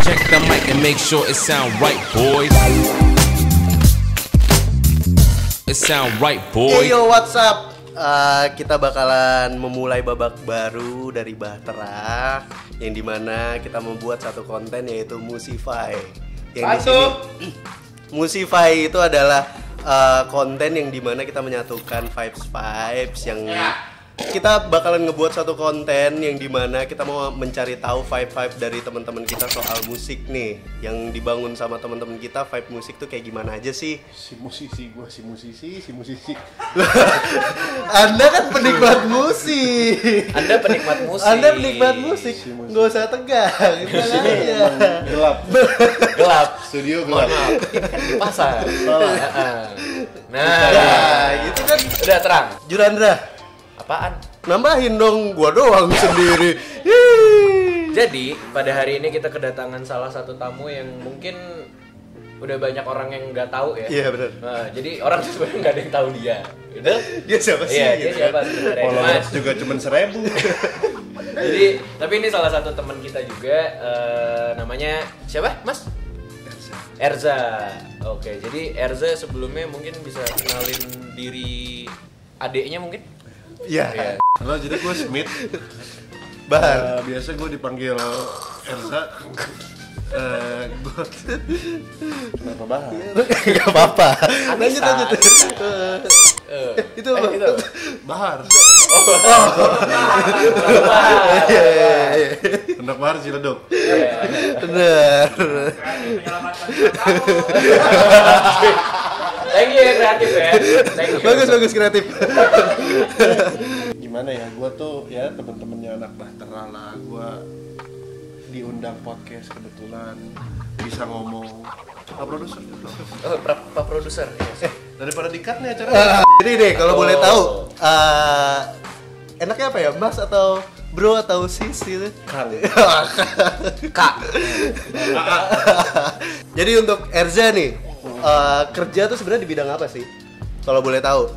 Check the mic and make sure it sound right, boys. It sound right, boys. Hey yo, what's up? Uh, kita bakalan memulai babak baru dari Bahtera yang di mana kita membuat satu konten yaitu Musify. Yang sini Musify itu adalah uh, konten yang di mana kita menyatukan vibes vibes yang kita bakalan ngebuat satu konten yang di mana kita mau mencari tahu vibe vibe dari teman-teman kita soal musik nih yang dibangun sama teman-teman kita vibe musik tuh kayak gimana aja sih si musisi gua si musisi si musisi Anda kan penikmat musik. Anda penikmat musik. Anda penikmat musik. Si. Nggak usah tegang. Sini gelap Gelap. studio gelap maaf, kan di pasar. Heeh. Nah, Nah, gitu kan. udah terang. Jurandra, Apaan? nambahin dong gua doang sendiri. Hii. Jadi pada hari ini kita kedatangan salah satu tamu yang mungkin udah banyak orang yang nggak tahu ya. Iya, benar. Nah, jadi orang sebenarnya nggak ada yang tahu dia. Gitu? Dia siapa sih? Iya, dia gitu siapa sebenarnya? followers Mas. juga cuma seribu Jadi, tapi ini salah satu teman kita juga eh, namanya siapa? Mas? Erza. Oke, jadi Erza sebelumnya mungkin bisa kenalin diri adiknya mungkin? Iya. halo jadi gua Smith Bahar. Eh, biasa gua dipanggil Erza Eh, gua kenapa bahar Gak apa-apa. Lanjut lanjut. Anissa. Eh, Eh, Itu apa? gitu. bahar Iya, iya, iya. hendak bahar ciledug Iya. Bener. Thank you ya kreatif ya. Thank you. Bagus bagus kreatif. gimana ya gua tuh ya temen-temennya anak bahtera lah gua diundang podcast kebetulan bisa ngomong Pak produser Oh, pra- Pak produser. eh daripada dikat nih acara Ah, Jadi deh kalau boleh Oh. tahu eh, enaknya apa ya Mas atau Bro atau Sis gitu? Kang. Kak. Jadi untuk Erza nih eh, kerja tuh sebenarnya di bidang apa sih? Kalau boleh tahu.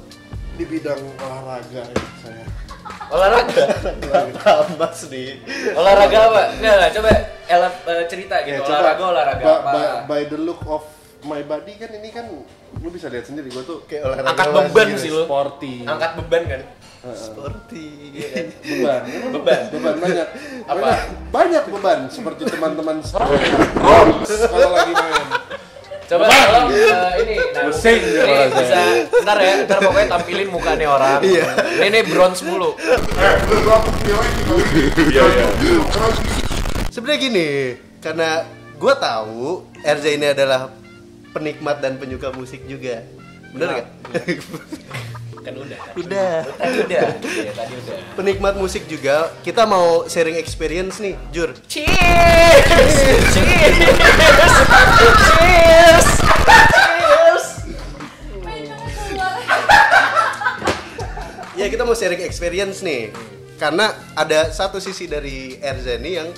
di bidang olahraga ya, saya Olahraga. Mas nih. Olahraga apa? Enggak, enggak, coba elap eh, cerita gitu. Ya, coba olahraga olahraga ba- apa? by the look of my body kan ini kan lu bisa lihat sendiri gua tuh Kayak olahraga Angkat beban sih lu. sporty Angkat beban kan? Seperti beban Beban. beban banyak Apa? banyak, banyak beban seperti teman-teman kalau lagi main Coba tolong eh, ini nah, Pusing ini bisa ntar ya, ntar pokoknya tampilin muka nih orang. Iya. Ini nih bronze mulu. Sebenarnya gini, karena gue tahu Erza ini adalah penikmat dan penyuka musik juga. Bener nggak? Kan udah. Udah. Tadi udah. Iya, tadi udah. Penikmat musik juga. Kita mau sharing experience nih, Jur. Cheers! Cheers! Cheers! Cheers! Ya kita mau sharing experience nih. Karena ada satu sisi dari Erza nih yang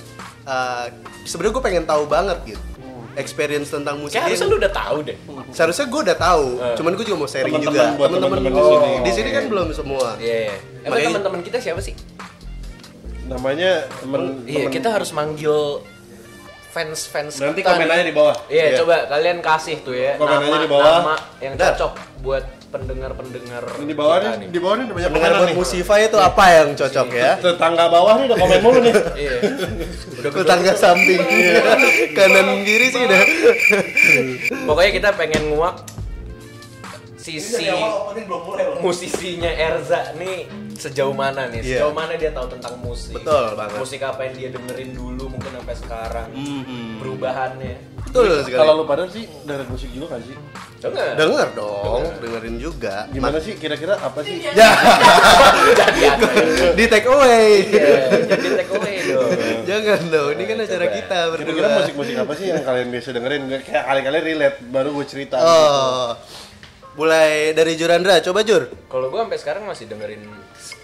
uh, sebenarnya gue pengen tahu banget gitu. Experience tentang musik Kayak harusnya lu udah tahu deh. Seharusnya gue udah tahu, Eh. cuman gue juga mau sharing Teman-teman juga. buat Teman-teman di di sini. sini. Di sini kan belum semua. Iya, iya. Emang Makanya- teman-teman kita siapa sih? namanya temen Iya, temen- kita harus manggil fans-fans nanti kita komen nih. aja di bawah Iya, coba kalian kasih tuh ya Komen nama, aja di bawah. nama yang cocok buat pendengar-pendengar Ini di bawah kita nih, di bawah nih udah banyak Pendengar. Musify itu apa yang cocok ya? Tetangga bawah nih udah komen mulu nih. Iya. Udah Tetangga samping kanan kiri sih udah. Pokoknya kita pengen nguak sisi musisinya Erza nih sejauh mana nih? Iya. Sejauh mana dia tahu tentang musik? Betul banget. Musik apa yang dia dengerin dulu mungkin sampai sekarang. Mhm. Perubahannya. Betul sekali. Kalau lu pada sih dari musik juga kan sih? Denger. Denger dong, dengerin juga. Gimana sih kira-kira apa sih? Ya, Jadi apa? di take away. Iya, jadi take away dong. Jangan dong, ini kan acara Coba. kita Kira-kira berdua. musik-musik apa sih yang kalian biasa dengerin? Kayak kali-kali relate, baru gue cerita. Oh, mulai dari Jurandra, coba Jur. Kalau gue sampai sekarang masih dengerin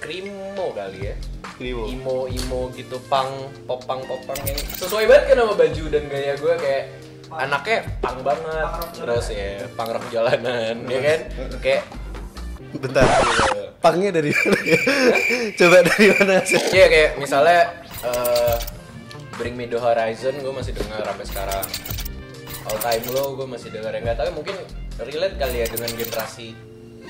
screamo kali ya. Skriwo. Imo imo gitu pang popang popang yang sesuai banget kan sama baju dan gaya gue kayak anaknya pang banget terus ya pang rock jalanan ya kan kayak Bentar. Pangnya dari mana? coba dari mana? Iya kayak misalnya eh, Bring Me The Horizon gue masih dengar sampai sekarang All Time Low gue masih dengar yang nggak tahu mungkin relate kali ya dengan generasi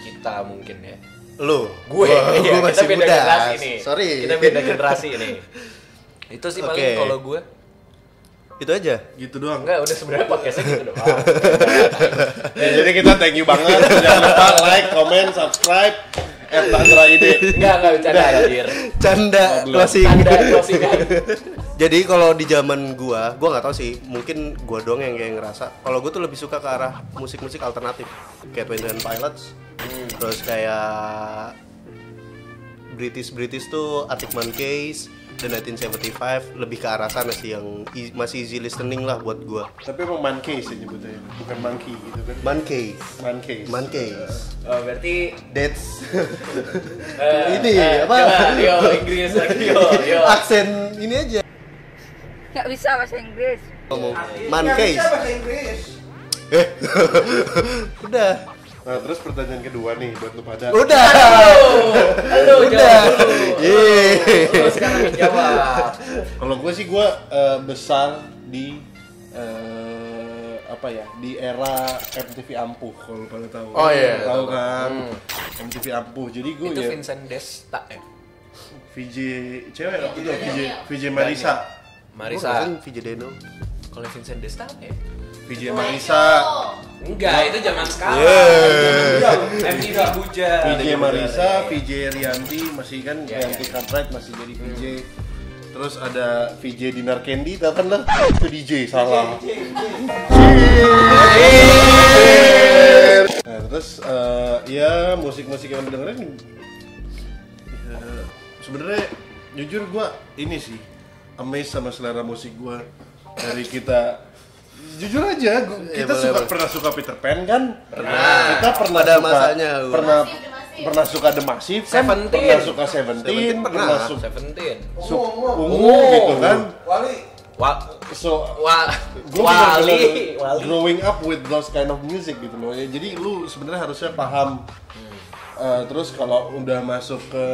kita mungkin ya Lu, gue. Gua- iya, gua kita masih beda muda. generasi nih Sorry. kita beda generasi nih itu sih paling kalau gue Itu aja. gitu doang. Enggak udah sebenarnya podcastnya gitu doang. Ya, jadi kita thank you banget. Jangan lupa like comment subscribe Bahtera Ide enggak enggak bercanda anjir Canda Belum. closing. Canda closingan Jadi kalau di zaman gua, gua nggak tahu sih, mungkin gua doang yang kayak ngerasa. Kalau gua tuh lebih suka ke arah musik-musik alternatif, kayak Twenty One Pilots, terus kayak British British tuh Arctic Monkeys, The 1975 lebih ke arah sana sih yang i- masih easy listening lah buat gua. tapi emang man case ya nyebutnya bukan monkey gitu kan Monkeys, man case Monkeys. oh berarti That's eh, Ini, eh, apa? coba, yo Inggris lagi yo yo aksen ini aja. Nggak bisa bahasa Inggris. Ngomong Monkeys. Eh, udah, nah terus pertanyaan kedua nih buat lu pada udah, Halo, udah. Lu sekarang jawab. kalau gue sih gue eh, besar di eh, apa ya di era MTV ampuh kalau pada tahu Oh, iya. tahu kan MTV ampuh jadi gue Itu ya Vincent Desta ya? VJ cewek tuh VJ VJ Marisa Marisa. Kan VJ Deno. Kalau Vincent Desta ya? VJ Marisa Enggak, itu zaman sekarang. Yeah. MTV Buja. VJ Marisa VJ Rianti masih kan Iya, Rianti iya. Cartwright masih jadi VJ terus ada VJ Dinar Candy tau kan lah itu DJ salah. Nah, terus eh, ya musik-musik yang dengerin ya, sebenarnya jujur gua ini sih amazed sama selera musik gua. Dari kita jujur aja gua- Iya, kita boleh, suka boleh. pernah suka Peter Pan kan Pernah. kita pernah Pada suka masanya, gua. pernah pernah suka The Massive kan Seventeen. pernah suka Seventeen Seventeen pernah. pernah suka Seventeen. ungu gitu kan Wa so wa gue Wali. Wali. growing up with those kind of music gitu loh ya jadi lu sebenarnya harusnya paham Eh, terus kalau udah masuk ke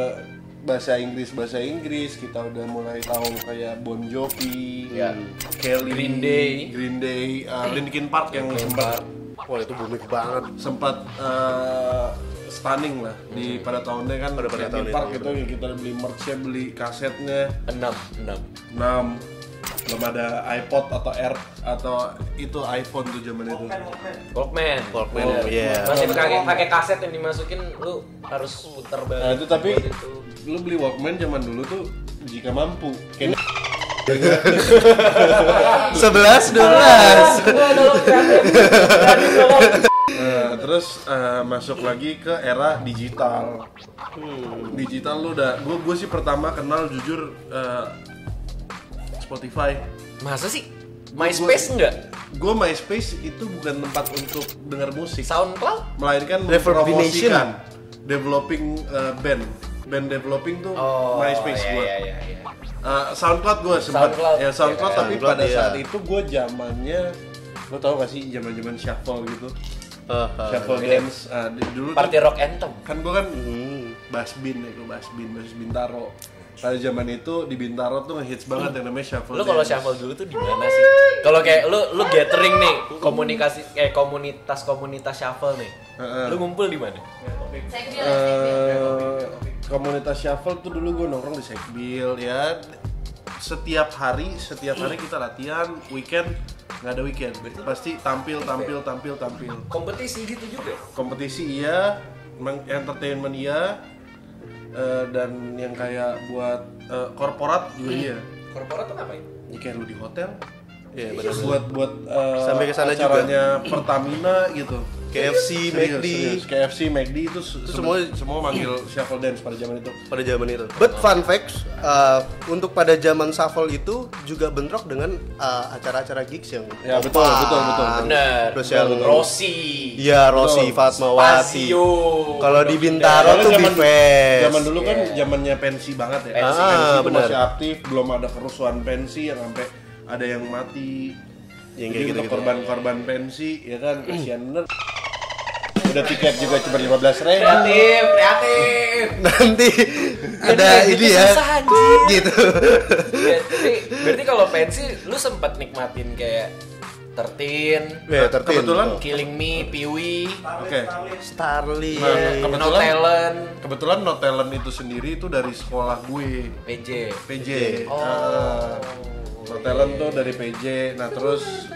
bahasa Inggris bahasa Inggris kita udah mulai tahu kayak Bon Jovi, Ya. Kelly, Green Day. Green Day, uh, Linkin Park yang sempat Wah itu booming banget. sempat uh, stunning lah di pada tahunnya kan Pada- pada Linkin tahun Park itu, itu yang kita beli merchnya beli kasetnya Enam, enam. 6 belum ada iPod atau Air atau itu iPhone tuh zaman itu Walkman. Walkman, Bener. iya. Masih pakai pakai kaset yang dimasukin lu harus putar balik. nah itu tapi itu. lu beli Walkman zaman dulu tuh jika mampu Kayaknya Sebelas. Gua tolong. Nah, terus eh, masuk lagi ke era digital. Digital lu udah, gue gue sih pertama kenal jujur eh, Spotify. Masa sih? MySpace enggak? Gue MySpace itu bukan tempat untuk dengar musik, SoundCloud? melainkan mempromosikan developing eh, band. Band developing tuh MySpace iya, gue. iya, iya, iya. Eh, SoundCloud gue sempat SoundCloud. ya SoundCloud Iya, tapi SoundCloud, pada iya. saat itu gue zamannya lo tau gak sih zaman zaman shuffle gitu shuffle ini. dance ah, di- dulu tuh- Party Rock Anthem. kan gue kan Hmm. basbin ya gue basbin basis bintaro pada zaman itu di bintaro tuh ngehits banget yang namanya shuffle Lu kalau shuffle dulu tuh di mana sih? Kalau kayak lu lu gathering nih, komunikasi kayak komunitas komunitas shuffle nih. Lu ngumpul di mana? Eh, komunitas shuffle tuh dulu gue nongkrong di Sekbil ya setiap hari setiap hari kita latihan weekend nggak ada weekend pasti tampil tampil tampil tampil Kompetisi gitu juga. kompetisi iya entertainment iya eh, dan yang kayak buat eh, korporat juga iya Korporat tuh ngapain? ya kayak lu di hotel Iya benar. buat buat eh, Sampai ke sana juga. Pertamina gitu KFC, McD. KFC, McD itu Itu semua semua- manggil shuffle dance pada zaman itu pada zaman itu. But fun facts, uh, untuk pada zaman shuffle itu juga bentrok dengan uh, acara-acara gigs yang Ya, betul, popang. betul, betul. Bener. Terus yang Rossi. Iya, Rossi Betul. Fatmawati. Kalau di Bintaro tuh zaman, Bifest. zaman dulu kan Iya. zamannya pensi banget ya. Pensi. pensi Ah, itu benar. masih aktif, belum ada kerusuhan pensi yang sampai ada yang mati. Yang Jadi kayak untuk gitu-gitu. korban-korban pensi ya kan kasihan bener. udah tiket juga cuma lima belas ribu Kreatif, kreatif. Nanti ada ini gitu ya. Gitu. Ya, berarti, berarti kalau pensi lu sempat nikmatin kayak Tertin, Ya, tertin. kebetulan Killing Me, Piwi, oke Starly. Nah, No kebetulan Talent, kebetulan no talent itu sendiri itu dari sekolah gue PJ. PJ Oh. Ah, no talent tuh dari PJ nah terus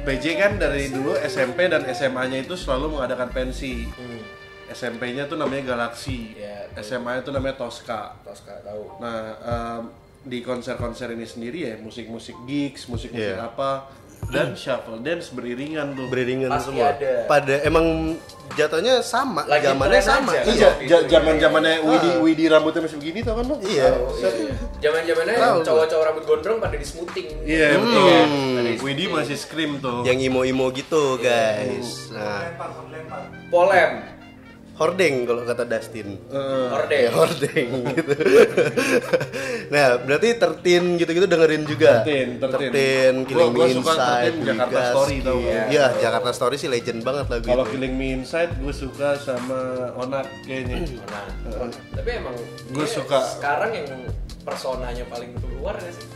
PJ kan dari dulu SMP dan SMA-nya itu selalu mengadakan pensi Hmm. SMP-nya tuh namanya Galaxy Ya, tuh. SMA itu namanya Tosca Tosca tahu. Nah, em, di konser-konser ini sendiri ya musik-musik gigs, musik-musik Iya. apa dan shuffle dance beriringan tuh. Beriringan Pasti semua. ada. Pada emang jatuhnya sama, Lagi zamannya sama. aja. Iya, Waktu itu, ja- zaman-zamannya iya. Widi Ah. Widi rambutnya masih begini tau kan lo? Iya. Zaman-zamannya Tahu. cowok-cowok rambut gondrong pada di smoothing. Iya, Hmm. betul. Di Widi masih scream tuh. Yang imo-imo gitu, guys. Nah, Polem, hordeng kalau kata Dustin. Eh, Horde. Ya, hordeng gitu. nah, berarti tertin gitu-gitu dengerin juga. Tertin, Tertin. Tertin, Killing Gua- gua Me suka Inside, Tertin, Jakarta. Story tau gak? Iya, Jakarta Story sih legend banget lagu Kalau. Killing Me Inside gue suka sama Onat kayaknya. Nah, tapi emang dia suka. sekarang yang personanya paling keluar ya sih.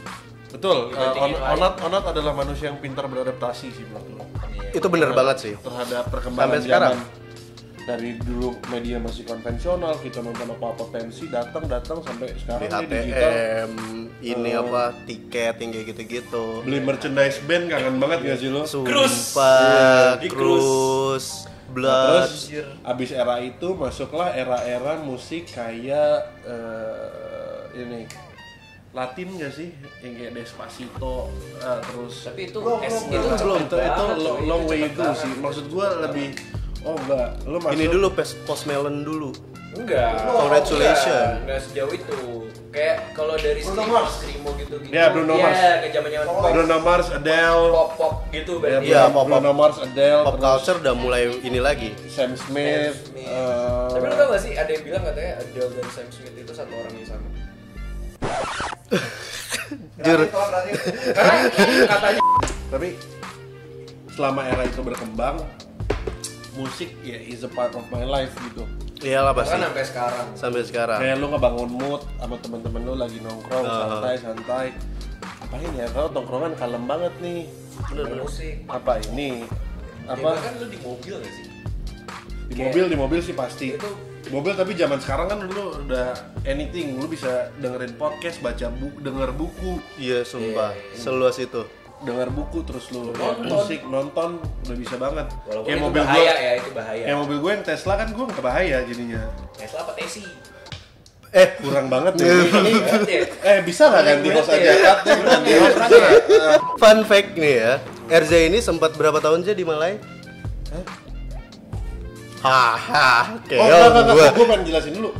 Betul, Dibandingin On-. Onat Onat adalah manusia yang pintar beradaptasi sih menurut gue. Itu bener banget sih. terhadap perkembangan Sampai sekarang. zaman. Dari dulu media masih konvensional, kita nonton apa-apa pensi, datang datang sampai Di sekarang dia digital. Ini Eh. apa tiket yang kayak gitu-gitu. Beli merchandise band kangen banget gak sih lo? Sumpah, Di Cruise, Nah, Blood. terus abis era itu masuklah era-era musik kayak eh, ini Latin gak sih yang kayak Despacito eh, terus Tapi itu es- bro, itu cepet itu, itu banget, long, long Itu way itu sih maksud gua lebih oh enggak lu masuk Ini dulu post melon dulu. Enggak. Congratulations. Enggak, enggak sejauh itu. Kayak kalau dari Bruno screamo, Mars. screamo gitu-gitu. Ya, Bruno Mars. Iya, ke zaman-zaman pop, Bruno Mars, Adele pop pop gitu ya, berarti. Iya, Bruno, pop- Bruno Mars, Adele Pop terus culture udah mulai ini lagi. Sam Smith, Smith. eh, Tapi lu tau gak sih ada yang bilang katanya Adele dan Sam Smith itu satu orang yang sama. Jur, Karena katanya tapi selama era itu berkembang musik ya is a part of my life gitu iyalah pasti. kan sampai sekarang. Sampai sekarang. kayak lu ngebangun mood sama temen-temen lu lagi nongkrong Ah. santai santai apain ya kalau nongkrongan kalem banget nih Bener musik. apa ini Ya, apa bahkan lu di mobil gak sih? di mobil di mobil sih pasti Itu- mobil tapi zaman sekarang kan lu udah anything lu bisa dengerin podcast baca buku denger buku Iya, sumpah. Iya, iya. Seluas itu. Denger buku terus lu Nonton. musik nonton udah bisa banget Walaupun kayak itu mobil bahaya gua ya, itu bahaya. kayak mobil gue yang Tesla kan gue nggak bahaya jadinya Tesla apa Tesi? Eh, kurang banget ya eh bisa nggak ganti host Bener aja aja fun fact nih ya. RZ ini sempat berapa tahun sih di Malai? Haha, oh enggak enggak keong gua. enggak gue pengen jelasin dulu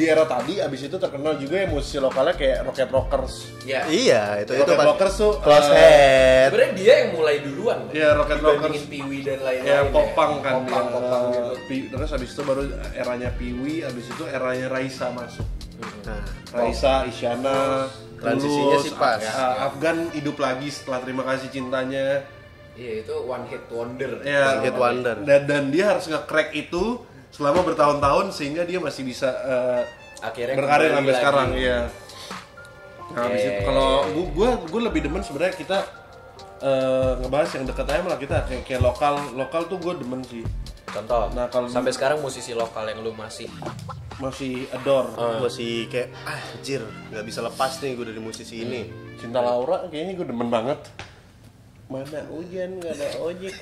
di era tadi abis itu terkenal juga yang musisi lokalnya kayak Rocket Rockers Ya. Iya, itu itu Rocket Rockers tuh close eh, head. Sebenarnya dia yang mulai duluan. Iya, Rocket Rockers. Piwi dan lain-lain. ya popang kan Popang, dia. popang gitu. Terus abis itu baru eranya Piwi abis itu eranya Raisa masuk Nah, Raisa, Isyana, Transisinya sih pas. Af- uh, Afgan hidup lagi setelah terima kasih cintanya. Iya, itu one hit wonder. Ya, One hit wonder. Dan, dan dia harus nge-crack itu selama bertahun-tahun sehingga dia masih bisa uh, Akhirnya berkarir sampai sekarang ya. Nah, habis itu kalau gua gua, gua lebih demen sebenarnya kita uh, ngebahas yang deket aja malah kita kayak, kayak lokal lokal tuh gue demen sih. Contoh, Nah, kalau- sampai sekarang musisi lokal yang lu masih masih adore. Gua sih kayak ah, anjir, nggak bisa lepas nih gue dari musisi ini. Cinta Laura kayaknya gue demen banget mana hujan nggak ada ojek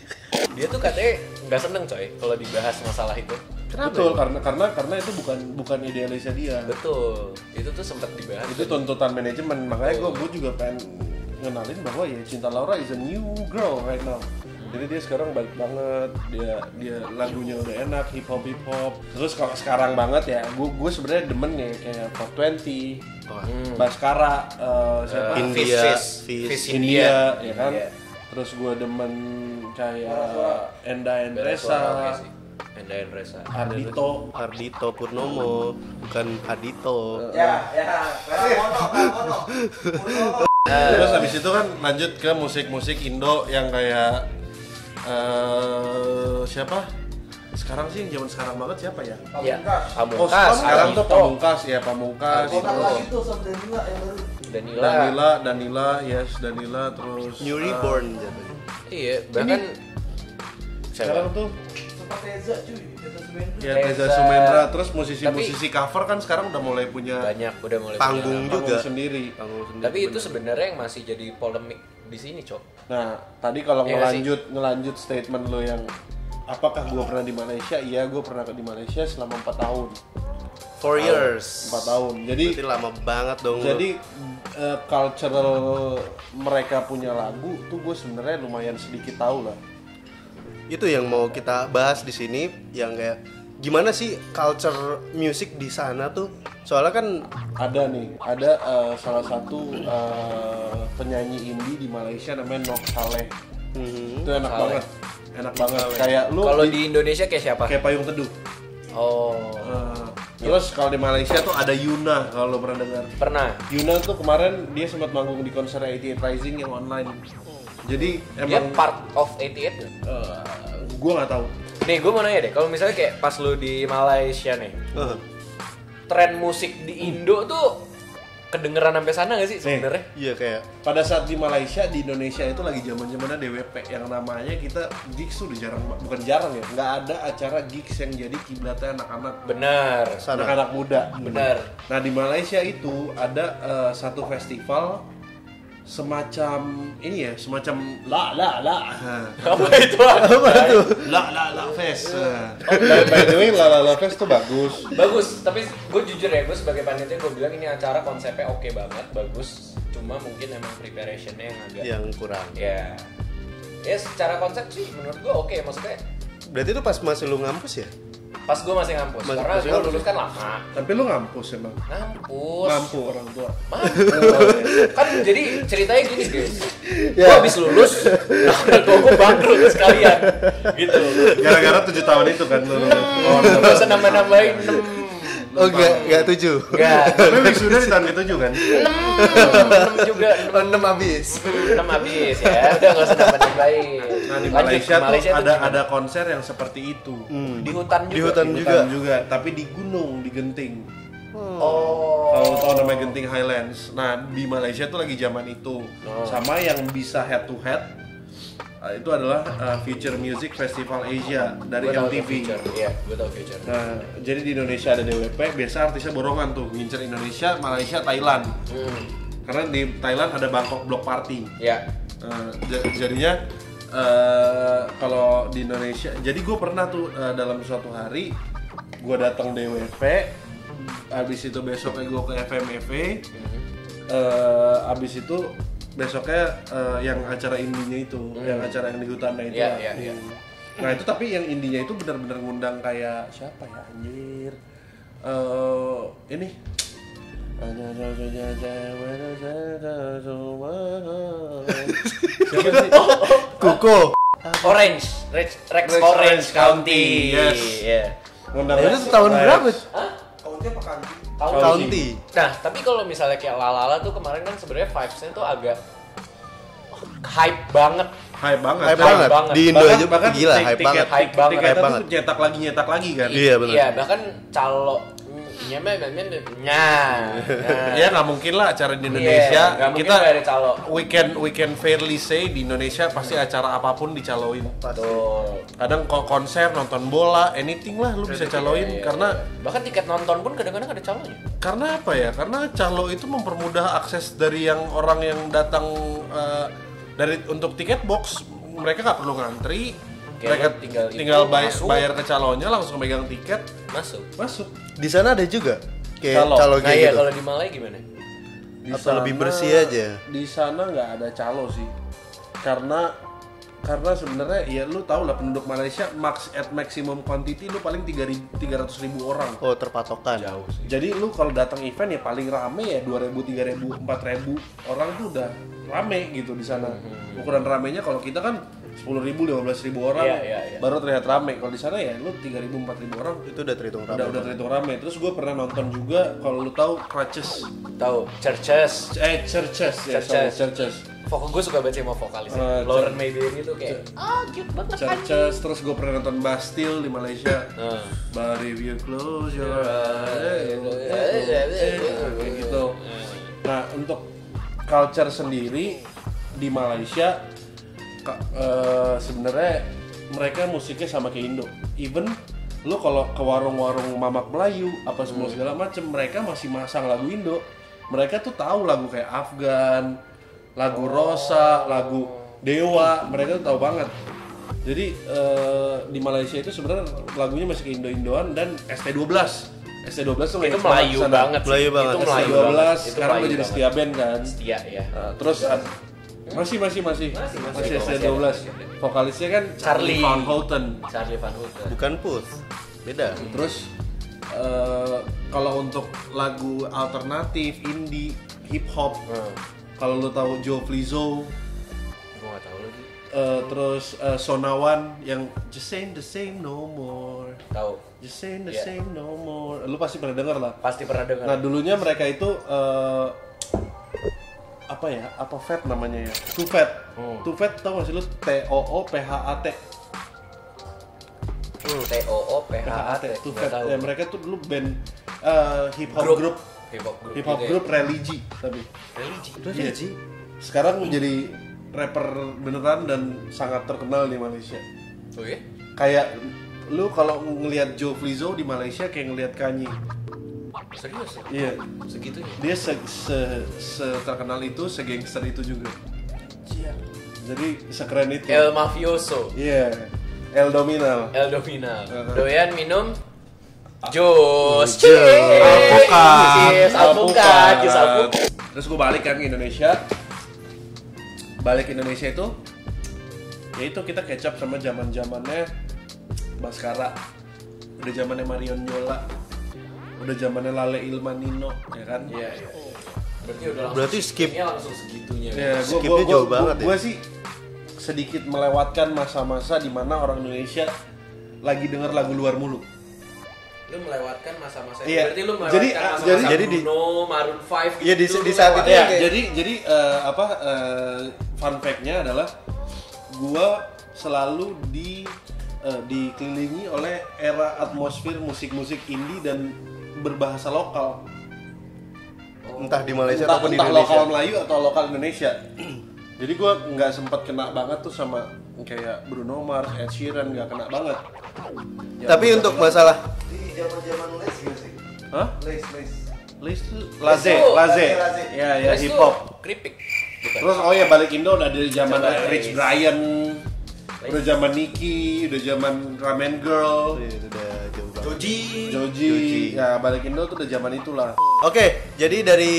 dia tuh katanya nggak seneng coy kalau dibahas masalah itu. betul karena karena karena itu bukan bukan idealisnya dia Betul. Itu tuh sempat dibahas. itu tuntutan manajemen makanya gue gue juga pengen ngenalin bahwa ya Cinta Laura is a new girl right now jadi dia sekarang baik banget dia dia lagunya udah enak hip hop hip hop terus kalau sekarang banget ya gue gue sebenarnya demen ya kayak 420 Baskara eh, siapa Eh, India, Fish, Fish. Fish. Fish India, ya kan India. Terus gue demen kayak Enda Endresa. Enda Endresa. Ardito Ardito Purnomo, bukan Adito. Terus habis itu kan lanjut ke musik-musik Indo yang kayak eh siapa? sekarang sih yang zaman sekarang banget siapa ya? Ya, oh Pamungkas, sekarang tuh Ardhito, Pamungkas. ya Pamungkas Ardhito. terus Danila. Danila Danila yes Danila terus New eh, Reborn jatuhnya. Iya, bahkan sekarang tuh ya Reza. Reza Sumendra terus musisi-musisi cover kan sekarang udah mulai punya banyak udah mulai Panggung punya. panggung juga. sendiri Panggung sendiri, Tapi itu sebenarnya yang masih jadi polemik di sini, Cok. Nah, tadi kalau sih? ngelanjut ngelanjut statement lo yang apakah gue pernah di Malaysia? Iya, gue pernah di Malaysia selama 4 tahun. Four years. 4 tahun. Jadi Berarti lama banget dong. jadi eh, cultural mereka punya lagu tuh gue sebenarnya lumayan sedikit tahu lah. itu yang mau kita bahas di sini yang kayak gimana sih culture music di sana tuh soalnya kan Ada nih, ada eh, salah satu eh, penyanyi indie di Malaysia namanya Nok Saleh. hmm, Itu enak Saleh. banget. Enak banget. Kayak lu Kalau di- di Indonesia kayak siapa? kayak payung teduh. Oh, Eh, terus kalau di Malaysia tuh ada Yuna kalau lo pernah dengar. pernah. Yuna tuh kemarin dia sempat manggung di konser 88 Rising yang online. Jadi Dia emang part of 88 nggak? eh, gua nggak tahu. Nih, gue mau nanya deh, kalau misalnya kayak pas lu di Malaysia nih, eh, tren musik di Indo tuh kedengeran sampai sana gak sih sebenarnya? iya kayak Pada saat di Malaysia, di Indonesia itu lagi zaman zamannya DWP yang namanya kita gigs tuh udah jarang, bukan jarang ya, nggak ada acara gigs yang jadi kiblatnya anak-anak Benar, anak-anak muda. benar. Nah di Malaysia itu ada eh, satu festival semacam ini ya, semacam la la la. Apa itu? Apa itu? La La La Fest. Oh, by, the way, La La La Fest tuh bagus. Bagus, tapi gue jujur ya, gue sebagai panitia gue bilang ini acara konsepnya oke banget, bagus. Cuma mungkin emang preparationnya yang agak yang kurang ya ya secara konsep sih menurut gue oke maksudnya berarti itu pas masih lu ngampus ya pas gue masih ngampus. Masih- karena gue lulus kan lama. Tapi lu ngampus emang. ngampus. Mampu orang tua. Mampus. kan jadi ceritanya gini guys. Gue habis lulus nah orang tua gue bangkrut sekalian. Gitu. Gara-gara tujuh tahun itu kan lu. oh, gak usah nambah-nambahin. 6 oh enggak enggak tujuh. Enggak, Tapi wisuda di tahun ketujuh kan? 6 juga. Oh, enam habis. 6 habis ya. Udah gak usah nambah-nambahin Nah di Malaysia, tuh Malaysia tuh ada gimana? ada konser yang seperti itu. di hutan juga? di hutan Di juga. hutan juga, tapi di gunung, di Genting. oh. Kalau tahu namanya Genting Highlands. Nah di Malaysia tuh lagi zaman itu. Sama yang bisa head to head uh, itu adalah uh, Future Music Festival Asia dari Gua MTV. Future. Iya, gue tau Future. Nah, jadi di Indonesia ada DWP, biasa artisnya borongan tuh, ngincer Indonesia, Malaysia, Thailand. Hmm. Karena di Thailand ada Bangkok Block Party. Ya. Eh, ja- jadinya eh, kalau di Indonesia, jadi gue pernah tuh eh, dalam suatu hari gue datang DWP, habis itu besoknya gue ke FMFV, eh, habis itu besoknya eh, yang acara indinya itu, yang acara yang di hutannya itu. Iya, lah. iya, iya. Nah itu tapi yang indinya itu benar-benar ngundang kayak siapa ya anjir? Eh ini Siapa sih? kuko Orange, Rex, Rex, Rex Orange Orange County. County, yes. Iya. Ngundang itu tahun berapa County. county Nah, tapi kalau misalnya kayak Lalala tuh kemarin kan sebenarnya vibes-nya tuh agak hype banget. Hype banget. hype banget banget. di Indo aja gila tik- hype banget Hype banget, hype banget. nyetak lagi nyetak lagi kan. Iya, benar. Iya, bahkan calo nya nya. Ya nggak mungkin lah acara di Iya, Indonesia. mungkin kita ada calo. we can we can fairly say di Indonesia pasti acara apa pun dicaloin. Tuh. Kadang kok konser, nonton bola, anything lah lu bisa caloin Iya, karena iya. bahkan tiket nonton pun kadang-kadang ada calonya. karena apa ya? Karena calo itu mempermudah akses dari yang orang yang datang eh, dari untuk tiket box mereka nggak perlu ngantri. Kayak mereka tinggal itu, tinggal bay- masuk. bayar ke calonnya langsung megang tiket Masuk. masuk. di sana ada juga kayak Calo. calo Nah, kayak iya gitu kalau di Malaya gimana? Di Atau lebih bersih aja? Di sana nggak ada calo sih, karena karena sebenarnya ya lu tau lah penduduk Malaysia max at maximum quantity lu paling 3.000 300 ribu orang. oh terpatokan Jadi lu kalau datang event ya paling rame ya 2000, 3000, 4000 orang tuh udah rame gitu di sana. Ukuran ramenya kalau kita kan sepuluh ribu, lima belas ribu orang, Iya, iya, iya. baru terlihat rame. Kalau di sana ya lu tiga ribu, empat ribu orang Itu udah terhitung udah rame. udah terhitung rame. Terus gue pernah nonton juga kalau lu tahu Crutches, Tahu Churches. eh Churches ya, Churches. sorry, Churches. Vokal gue suka banget sih sama vokalisnya. Eh, Lauren Mayberry itu kayak ah cute banget kan. Churches, terus gue pernah nonton Bastille di Malaysia. Nah. But if you close your eyes, kayak gitu. Nah untuk culture sendiri di Malaysia eh, sebenarnya mereka musiknya sama kayak Indo. Even lu kalau ke warung-warung mamak Melayu apa semua segala macem mereka masih masang lagu Indo. Mereka tuh tahu lagu kayak Afgan, lagu Rosa, lagu Dewa, mereka tuh tahu banget. Jadi eh, di Malaysia itu sebenarnya lagunya masih ke Indo-Indoan dan ST12. ST12 tuh Itu Melayu ke sana. banget. sih. Melayu banget. Itu Melayu ST12 banget. Itu sekarang Melayu udah jadi banget. setia band kan. Setia ya. Nah, terus ad- masih masih masih Masih, masih, masih masih ST12. ada. Vokalisnya kan Charlie. Van Houten. Charlie Van Houten. Bukan Puth. Beda. Terus eh, kalau untuk lagu alternatif, indie, hip hop, Hmm. kalau lu tahu Joe Flizzo, gak tahu lagi. eh, terus eh, Sonawan yang Just Ain't the Same No More, Tahu. Just Ain't the Iya. same No More, lu pasti pernah denger lah. Pasti pernah dengar. Nah dulunya mereka itu eh, apa ya? Apa fat namanya ya? Too fat. Hmm. Too fat tau gak sih lu? T O O P H A T. T O O P H A T. Too fat. Ya, mereka tuh dulu band eh, hip hop Grup. group. Hip hop group. Hip hop ya. group religi tapi. Religi. Iya. Sekarang menjadi rapper beneran dan sangat terkenal di Malaysia. Oh iya? Kayak lu kalau ngelihat Joe Flizzo di Malaysia kayak ngelihat Kanye. Serius ya? Iya. Segitunya. Dia se, se, se- terkenal itu, segangster itu juga. Jadi sekeren itu. El Mafioso. Iya. El Dominal. El Dominal. Uh-huh. Doyan minum jus. Jus. Alpukat. Yes, alpukat. Jus alpukat. Terus gue balik kan ke Indonesia. Balik ke Indonesia itu, ya itu kita kecap sama zaman zamannya Baskara, udah zamannya Marion Yola, udah zamannya Lale Ilmanino, ya kan? Iya, iya. Berarti udah langsung Berarti skip. skipnya langsung segitunya. Ya, gua, Skipnya gua, gua, jauh gua- banget ya. gua sih sedikit melewatkan masa-masa di mana orang Indonesia lagi denger lagu luar mulu. Lu melewatkan masa-masa itu. Iya. Berarti lu melewatkan Jadi, masa-masa jadi- jadi di- Bruno, Maroon 5 gitu. Iya, di- lu di saat lewat. itu Ya, kayak- jadi jadi eh, apa eh, fun fact-nya adalah gua selalu di eh, dikelilingi oleh era atmosfer musik-musik indie dan berbahasa lokal. Entah di Malaysia entah, ataupun di entah Indonesia. lokal Melayu atau lokal Indonesia. Jadi gua nggak sempat kena banget tuh sama kayak Bruno Mars, Ed Sheeran nggak kena banget. Ya, Tapi untuk masalah di zaman zaman les gak sih? Hah? Les les. List tuh Laze, Laze. Laze. Ya, ya hip hop. Keripik. Bukan. Terus oh ya balik Indo udah dari zaman Rich. Brian, udah zaman Nicki, udah zaman Ramen Girl, Iya, udah jauh banget. Joji. Joji. Ya balik Indo tuh udah zaman itulah. Oke, jadi dari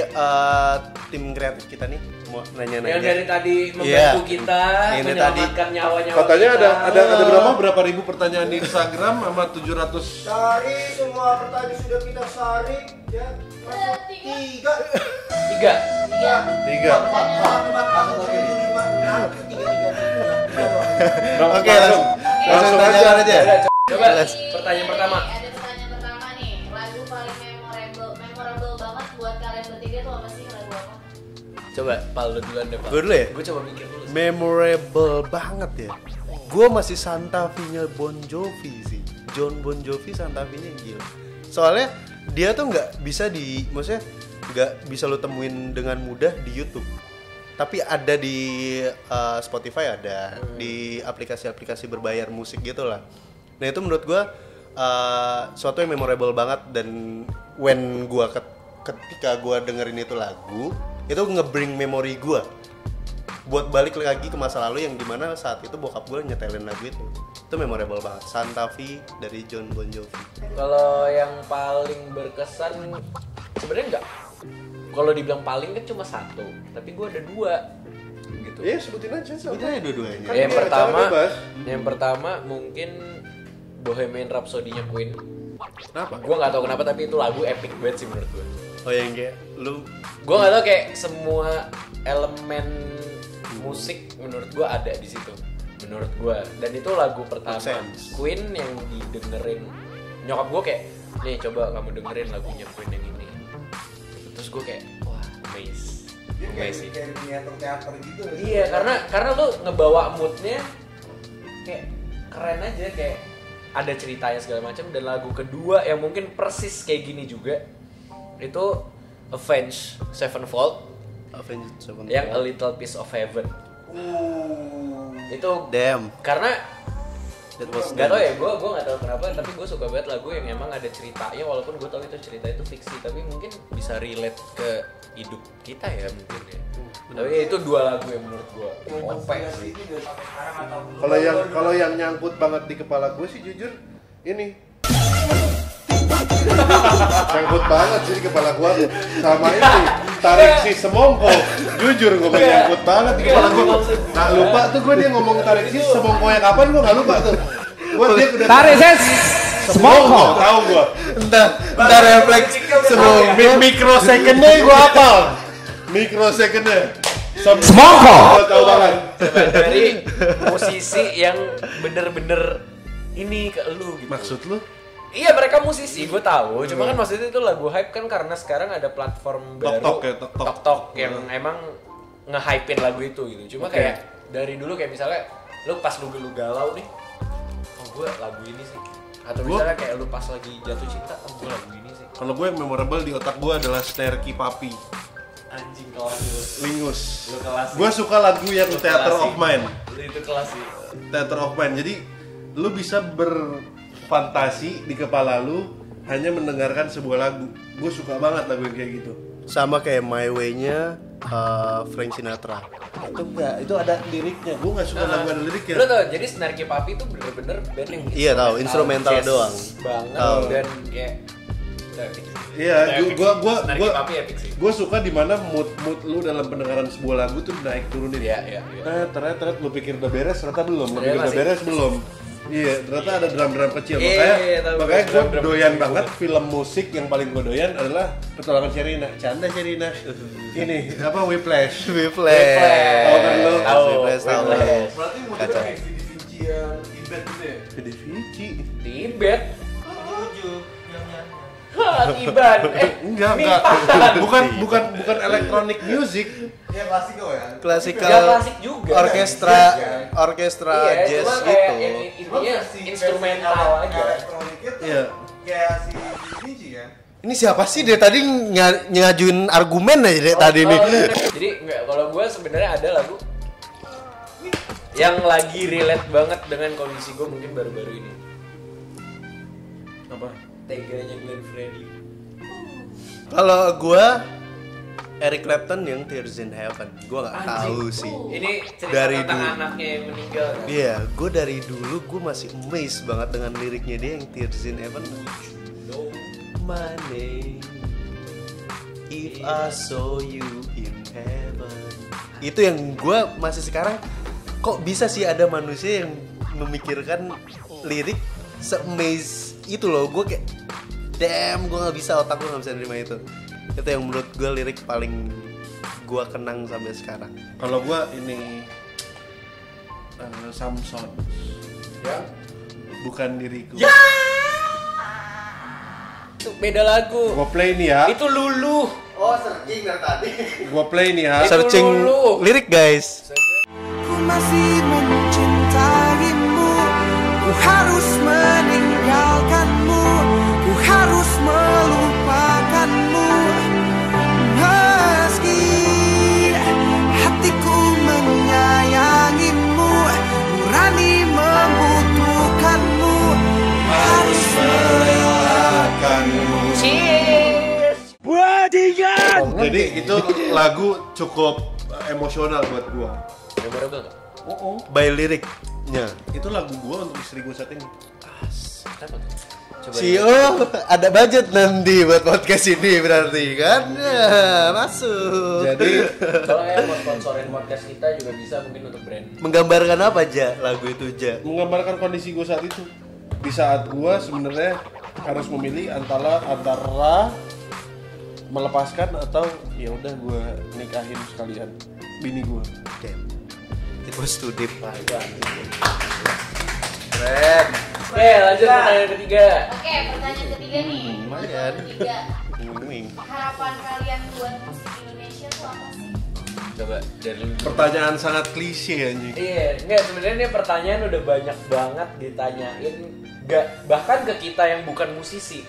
eh, tim kreatif kita nih mau Yang nanya-nanya. dari tadi membantu Iya. kita Ini menyelamatkan nyawa-nyawa Katanya kita. ada ada ada berapa berapa ribu pertanyaan di Instagram sama 700 Sari semua pertanyaan sudah kita saring ya. Tiga. tiga. Tiga. tiga. Empat, masuk lagi lima, enam, tiga, tiga, Oke, langsung langsung tanyakan aja. Coba Les. pertanyaan pertama. Ada pertanyaan pertama nih, lagu paling memorable, memorable banget buat kalian bertiga tuh apa sih lagu apa? Coba Pal lu duluan deh, Pal. Gue dulu ya? Gue coba mikir dulu. sih. Memorable banget ya. Gue masih Santa Fe-nya Bon Jovi sih. John Bon Jovi Santa Fe-nya gila. Soalnya dia tuh nggak bisa di, maksudnya nggak bisa lo temuin dengan mudah di YouTube. Tapi ada di uh, Spotify ada, di aplikasi-aplikasi berbayar musik gitu lah. Nah itu menurut gue uh, suatu yang memorable banget dan when gue ketika gue dengerin itu lagu itu nge-bring memori gue buat balik lagi ke masa lalu yang di mana saat itu bokap gue nyetelin lagu itu. Itu memorable banget. Santa Fe dari John Bon Jovi. Kalau yang paling berkesan sebenarnya enggak. Kalau dibilang paling kan cuma satu, tapi gue ada dua gitu. Ya sebutin aja itu aja dua-duanya yang Kan pertama, cara bebas. yang pertama mungkin Bohemian Rhapsody-nya Queen. Kenapa? Gue nggak tahu kenapa tapi itu lagu epic banget sih menurut gue. oh yang kayak lu Gue nggak tahu kayak semua elemen musik menurut gua ada di situ menurut gua dan itu lagu pertama sense. Queen yang didengerin nyokap gua kayak nih coba kamu dengerin lagunya Queen yang ini gua kayak wah amazed Dia kayak amazing kayak teater-teater gitu. Iya, karena karena lu ngebawa moodnya kayak keren aja kayak ada ceritanya segala macam dan lagu kedua yang mungkin persis kayak gini juga itu Avenged Sevenfold Avenged Sevenfold. yang A Little Piece of Heaven. Uh. Itu Damn, karena that was Gak tau ya, gue gue gak tau kenapa, tapi gue suka banget lagu yang emang ada ceritanya walaupun gue tau itu cerita itu fiksi, tapi mungkin bisa relate ke hidup kita ya mungkin ya. Tapi ya itu dua lagu yang menurut gue OP sih. Atau Kalau yang kalau yang nyangkut banget di kepala gue sih jujur ini. nyangkut banget sih di kepala gue sama ini tarik si semongko jujur gue mah nyangkut banget di kepala gue nah lupa tuh gue dia ngomong tarik si semongko yang kapan gue nggak lupa tuh. Gue dia udah tarik ses. Semongko tahu gue Entar, entar refleks sebelum Mi- mikrosecondnya gue hafal. Mikrosecondnya. Semongko gue tahu banget. Dari musisi yang bener-bener ini ke lu gitu. maksud lu Iya mereka musisi, gue tahu. Cuma kan maksudnya itu lagu hype kan karena sekarang ada platform baru Tok-tok ya, tok-tok. tok-tok yang emang nge-hypein lagu itu gitu. Cuma Oke. kayak dari dulu kayak misalnya lu pas lu lu galau nih, oh gue lagu ini sih. Atau Gua- misalnya kayak lu pas lagi jatuh cinta, oh gue lagu ini sih. kalau gue yang memorable di otak gue adalah Sterky Papi Anjing kelas lu. Lingus Lu kelas sih. gue suka lagu yang Lu Theater of. Mind Lu itu kelas sih. Theater of Mind jadi lu bisa berfantasi di kepala lu hanya mendengarkan sebuah lagu gue suka banget lagu yang kayak gitu sama kayak My Way-nya uh, Frank Sinatra. itu enggak itu ada liriknya gue nggak suka lagu ada liriknya Lu tau, jadi Snarky Papi itu bener-bener band yang Iya, tahu, instrumental jazz doang. banget Tahu. dan kayak. Iya, gua gua Snarky gua Papi epic sih. gue suka di mana mood mood lu dalam pendengaran sebuah lagu tuh naik turunin. Iya, iya, iya. Teret, teret, teret, lu pikir udah beres, ternyata belum. Lu Ternyata pikir udah beres belum. Iya, ternyata ada drum-drum kecil. Iya, makanya iya, tahu, makanya gue drum-drum doyan kecil. banget film musik yang paling gue doyan adalah Petualangan Sherina. Canda Sherina. Ini apa Whiplash. Whiplash. Tahu kan? Tahu. Whiplash, tahu. Whiplash. Berarti Kacau. kayak Vidi Vinci yang Tibet gitu ya? Vici. Tibet. Tujuh Tiban. Eh, Enggak, Nih, enggak. Bukan bukan bukan electronic music. Ya pasti kok ya. Klasikal Ya, klasik juga. orkestra Iya. orkestra Iya, jazz cuma gitu. kayak intinya instrumental aja. Elektronik itu Iya. kayak si Vinci kan? Ini siapa sih dia tadi nga- ngajuin argumen aja deh tadi nih. Oh, iya. Jadi enggak kalau gue sebenarnya ada lagu yang lagi relate banget dengan kondisi gue mungkin baru-baru ini. Teganya Glenn Fredly. Kalau gua Eric Clapton yang Tears in Heaven. Gua nggak tahu sih. Ini cerita Dari tentang dulu. anaknya yang meninggal. kan? Iya, gue dari dulu gue masih amazed banget dengan liriknya dia yang Tears in Heaven. No. My name, if I saw you in heaven. Itu yang gue masih sekarang kok bisa sih ada manusia yang memikirkan lirik se-amaze itu loh. Gue kayak damn gue nggak bisa otak gue nggak bisa nerima itu. Itu yang menurut gue lirik paling gue kenang sampai sekarang. Kalau gua ini eh, Samson. Ya. Bukan diriku. Itu beda lagu. Gua play nih ya. Itu lulu. Oh searching dari tadi. Gua play nih ya. Itu Searching dulu. lirik guys. Ku masih mencintaimu Ku harus meninggalkanmu Ku harus melupakanmu Meski hatiku menyayangimu Nurani membutuhkanmu Harus merelakanmu Cheers. Jadi itu lagu cukup emosional buat gua. Memorable nggak? By liriknya. Itu lagu gua untuk istri gua saat ini. Coba CEO ada budget nanti buat podcast ini berarti kan? Ya, masuk. Jadi Kalau yang mau sponsorin podcast kita juga bisa mungkin untuk brand. menggambarkan apa aja lagu itu ja? menggambarkan kondisi gua saat itu. Di saat gua sebenarnya harus memilih antara antara melepaskan atau ya udah gua nikahin sekalian bini gua. Damn. bos to deep. Keren. Oke, lanjut pertanyaan ketiga. Oke, pertanyaan ketiga nih. Lumayan. Ketiga. Wing. Harapan kalian buat musik Indonesia tuh apa sih? Coba dari. Pertanyaan sangat klise anjing. Iya, enggak sebenarnya ini pertanyaan udah banyak banget ditanyain nggak bahkan ke kita yang bukan musisi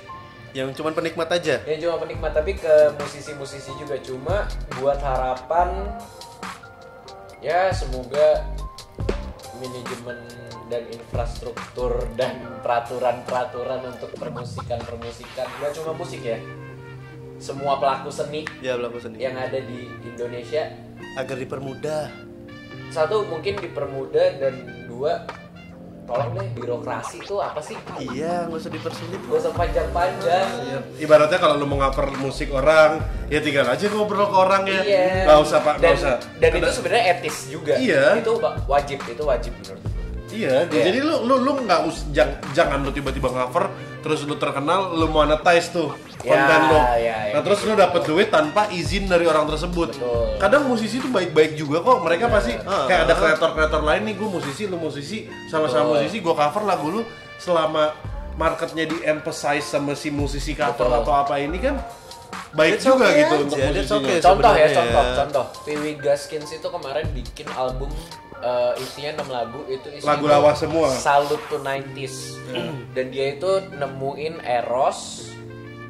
Yang cuman penikmat aja. yang cuma penikmat tapi ke musisi-musisi juga cuma buat harapan ya semoga manajemen dan infrastruktur dan peraturan-peraturan untuk permusikan permusikan nggak cuma musik ya semua pelaku seni Ya berlaku sendiri. yang ada di Indonesia Agar dipermudah. satu mungkin dipermudah dan dua tolong deh birokrasi tuh apa sih Iya, nggak usah dipersulit. gak usah panjang-panjang Iya. Ibaratnya kalau lu mau cover musik orang, ya tinggal aja ngobrol ke orangnya. Iya. Gak usah pak, dan, gak usah. Dan Kena- itu sebenarnya etis juga. Iya. Itu wa- wajib, itu wajib menurut. Iya, Iya. jadi lu lu lu nggak us jang- jangan lu tiba-tiba cover terus lu terkenal lu monetize tuh Ya, konten lu. ya, ya. Nah, terus lu dapet duit tanpa izin dari orang tersebut. Betul. Kadang musisi tuh baik-baik juga kok. Mereka pasti Ah. kayak ada kreator-kreator lain nih, gue musisi, lu musisi, sama-sama Betul. musisi, gue cover lagu lu selama marketnya di emphasize sama si musisi cover Betul. atau apa ini kan baik That's juga okay gitu aja, untuk musisinya. okay. Contoh ya, contoh, contoh. Piwi Gaskins itu kemarin bikin album eh, isinya 6 lagu itu isinya Lagu lawas semua. Salute to 90s. Dan dia itu nemuin Eros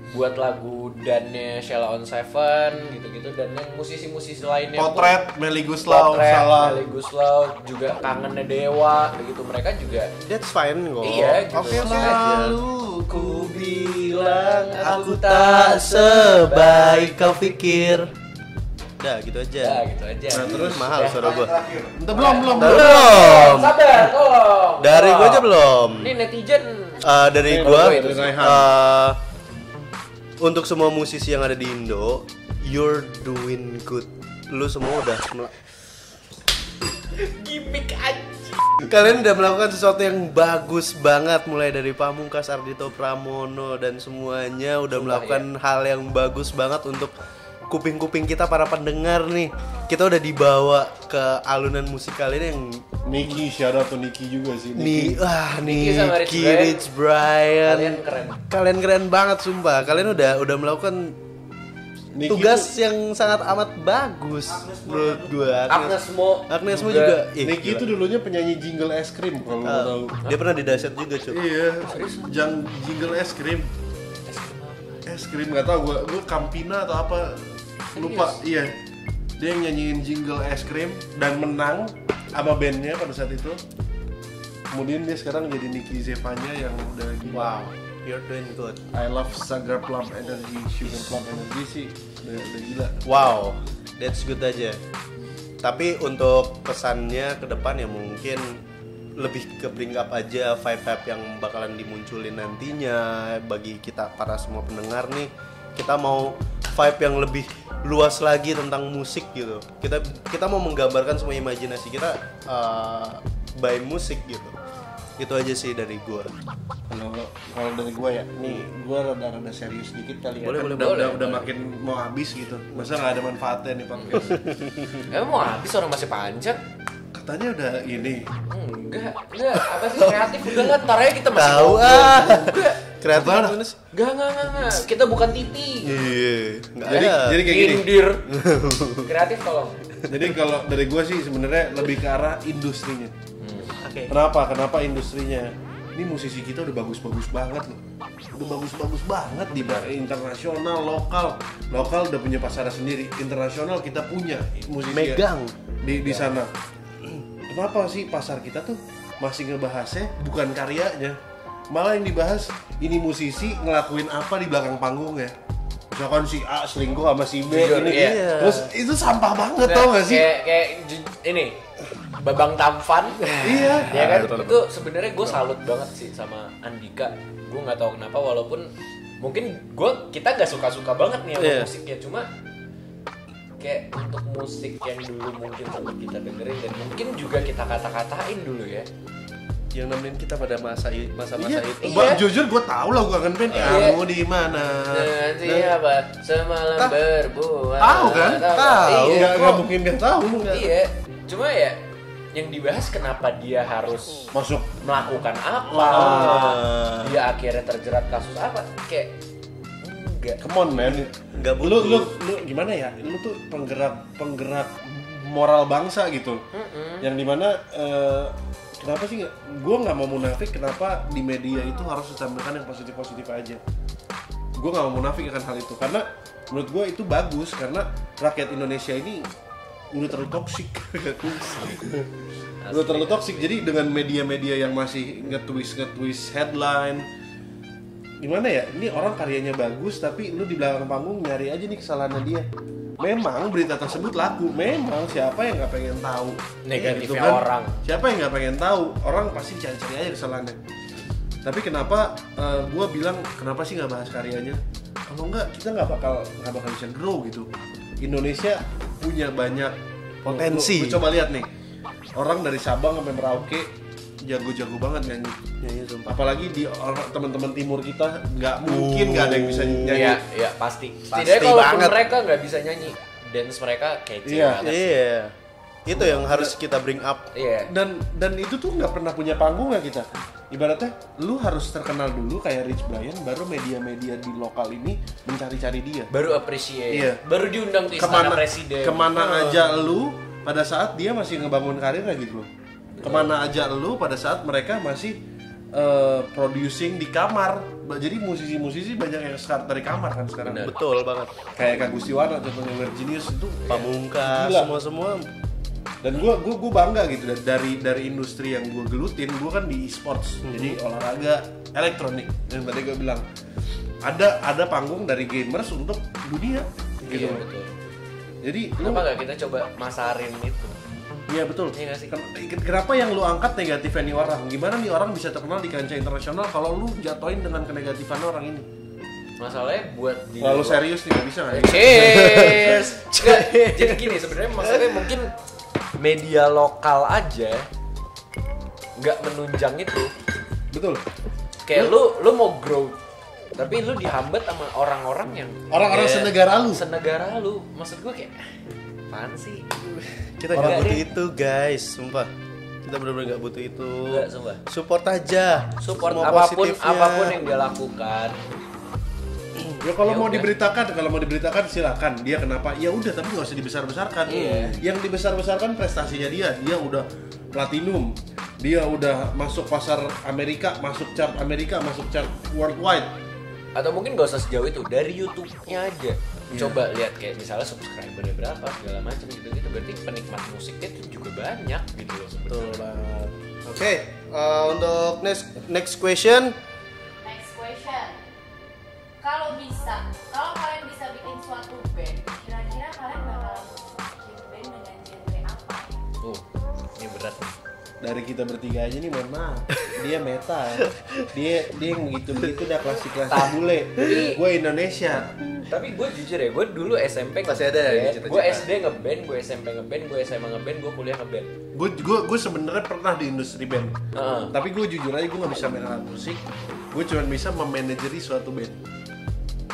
buat lagu dannya Sheila on Seven gitu-gitu dan yang musisi-musisi lainnya pun- Potret Meli Guslau Potret, salah. Melly Guslau juga kangennya Dewa begitu mereka juga That's fine kok. Iya, gitu. Oke oke Selalu ku bilang Aku tak sebaik kau pikir. Dah gitu aja. Ya gitu aja. Nah, terus Mahal suara gua. Entah belum belum belum. Belum. Sabar, tolong. Dari gua aja belum. Ini netizen. Eh, dari gua eh, untuk semua musisi yang ada di Indo, you're doing good. Lu semua udah Gimik aja. kalian udah melakukan sesuatu yang bagus banget mulai dari Pamungkas, Ardito Pramono dan semuanya udah melakukan hal yang bagus banget untuk kuping-kuping kita para pendengar nih. Kita udah dibawa ke alunan musik kalian yang Niki, shout out to Niki juga sih. nih ah Nicky sama Rich Brian. Rich Brian. Kalian keren. Kalian keren banget sumpah. Kalian udah udah melakukan Niki tugas tuh- yang sangat amat bagus menurut gua. Agnes Mo. Agnes Mo juga. Ih, Niki itu dulunya penyanyi jingle es krim kalau Ah, tahu. dia pernah di dahsyat juga cuy. Iya, jang jingle es krim. Es krim nggak tahu gua, gua Campina atau apa lupa. Iya, dia yang nyanyiin jingle es krim dan menang sama bandnya pada saat itu. Kemudian dia sekarang jadi Niki Zevanya yang udah gila. Wow, you're doing good. I love Sugar Plum Energy, Sugar Plum Energy sih udah, udah gila. Wow, that's good aja. Tapi untuk pesannya ke depan ya mungkin lebih ke bring up aja vibe-vibe yang bakalan dimunculin nantinya bagi kita para semua pendengar nih. Kita mau vibe yang lebih luas lagi tentang musik gitu. Kita kita mau menggambarkan semua imajinasi kita uh, by musik gitu. Itu aja sih dari gua. Kalau kalau dari gua ya, nih gua rada-rada serius dikit kali ya. Boleh, Kan boleh, udah, boleh, udah, udah boleh. makin mau habis gitu. Masa nggak ada manfaatnya nih podcast? Emang mau habis orang masih panjang? Katanya udah ini. Enggak, enggak. Apa sih kreatif udah lah, ntar aja kita masih Tahu ah. Enggak. Kreatif sih? Enggak, enggak, enggak, enggak. Kita bukan TV. Iya, nggak Jadi ada. jadi kayak gini. Indir. Kreatif tolong. Jadi kalau dari gua sih sebenarnya lebih ke arah industrinya. Oke. Kenapa? Kenapa industrinya? Ini musisi kita udah bagus-bagus banget loh. Udah bagus-bagus banget di bar- internasional, lokal. Lokal udah punya pasar sendiri. Internasional kita punya musisi Megang. di di sana. Kenapa sih pasar kita tuh masih ngebahasnya bukan karyanya? Malah yang dibahas ini musisi ngelakuin apa di belakang panggung ya. Misalkan si A selingkuh sama si B Jujur, ini. iya. Terus itu sampah banget tau gak sih? Kayak, kayak ini Babang Tampan. Iya. ya kan itu sebenarnya gue salut banget sih sama Andika gue nggak tahu kenapa walaupun mungkin gue kita nggak suka suka banget nih sama Iya. musiknya cuma kayak untuk musik yang dulu mungkin sempat kita dengerin dan mungkin juga kita kata-katain dulu ya yang nemenin kita pada masa masa-masa Iya, itu. Iya. jujur gue tau lah gue akan band Iya. kamu di mana. dengan Nah, siapa semalam berbuat Tahu kan? Tahu. iya Nggak mungkin nggak tahu. iya cuma ya yang dibahas kenapa dia harus masuk melakukan apa Ah. dia akhirnya terjerat kasus apa kayak enggak come on man. Nggak lu butuh. lu lu gimana ya? Lu tuh penggerak penggerak moral bangsa gitu. Yang di mana eh, kenapa sih gue nggak mau munafik kenapa di media itu harus ditampilkan yang positif positif aja? Gue nggak mau munafik akan hal itu. Karena menurut gue itu bagus karena rakyat Indonesia ini udah terlalu toksik udah terlalu toksik jadi dengan media-media yang masih nge-twist nge-twist headline gimana ya? Ini orang karyanya bagus tapi lu di belakang panggung nyari aja nih kesalahannya dia. Memang berita tersebut laku. Memang siapa yang nggak pengen tahu? Negatifnya Gitu orang. siapa yang nggak pengen tahu? Orang pasti cari-cari aja kesalahannya. Tapi kenapa gue bilang kenapa sih nggak bahas karyanya? Kalau nggak kita nggak bakal nggak bakal bisa grow gitu. Indonesia punya banyak Potensi. Lu- lu coba lihat nih. Orang dari Sabang sampai Merauke jago-jago banget nyanyi Nyanyi sumpah. apalagi di orang teman-teman timur kita nggak mungkin nggak ada yang bisa nyanyi Iya, iya pasti. Pasti kalau banget. mereka nggak bisa nyanyi, dance mereka kece Iya. banget. Iya. Itu yang harus kita bring up. Iya. dan dan itu tuh nggak pernah punya panggung ya kita ibaratnya lu harus terkenal dulu kayak Rich Brian baru media-media di lokal ini mencari-cari dia Baru appreciate. Iya. Baru diundang ke istana ke mana presiden. ke mana Oh. aja lu pada saat dia masih ngebangun karirnya gitu loh ke mana aja lu pada saat mereka masih eh, producing di kamar jadi musisi-musisi banyak yang start dari kamar kan sekarang Benar. Betul banget. kayak Kak Gustiwana contohnya Weird Genius itu Pamungkas Gila. semua semua. dan gue gua, gua bangga gitu da- dari dari industri yang gue gelutin gue kan di e-sports jadi olahraga elektronik yang tadi gue bilang ada ada panggung dari gamers untuk dunia gitu Iya, loh. betul. jadi lu Kenapa nggak kita coba masarin itu? Iya betul Iya nggak sih? Ken- kenapa yang lu angkat negatifnya nih orang gimana nih orang bisa terkenal di kancah internasional kalau lu jatoin dengan kenegatifan orang ini Masalahnya buat di terlalu serius nih nggak bisa nggak? Cheers. Nggak, jadi gini sebenarnya maksudnya mungkin media lokal aja nggak menunjang itu. betul Kayak lu lu mau grow tapi lu dihambat sama orang-orang yang Orang-orang senegara lu. senegara lu maksud gue kayak apaan sih Kita nggak butuh deh. itu guys, sumpah. Kita benar-benar nggak butuh itu. Nggak, sumpah. Support aja. support Semua apa pun positifnya. apa pun yang dia lakukan Ya kalau Ya mau udah. diberitakan, kalau mau diberitakan silakan. Dia kenapa? Ya udah, tapi nggak usah dibesar-besarkan. Iya. Yang dibesar-besarkan prestasinya dia. Dia udah platinum. Dia udah masuk pasar Amerika, masuk chart Amerika, masuk chart worldwide. atau mungkin gak usah sejauh itu dari YouTube-nya aja Iya. coba lihat kayak misalnya subscribernya berapa segala macam gitu gitu berarti penikmat musiknya itu juga banyak gitu loh Betul banget. Oke, eh, untuk next next question. Next question. Kalau bisa, kalau kalian bisa bikin suatu Dari kita bertiga aja nih, mohon maaf. Dia metal. Dia dia yang begitu-begitu udah klasik-klasik bule. Gue Indonesia. tapi gue jujur ya gue dulu SMP Masih ada ya gue SD ngeband gue SMP ngeband gue SMA ngeband gue kuliah ngeband Gue gue gue sebenarnya pernah di industri band. Heeh. Tapi gue jujur aja gue nggak bisa main alat musik. Gue cuma bisa memanajeri suatu band.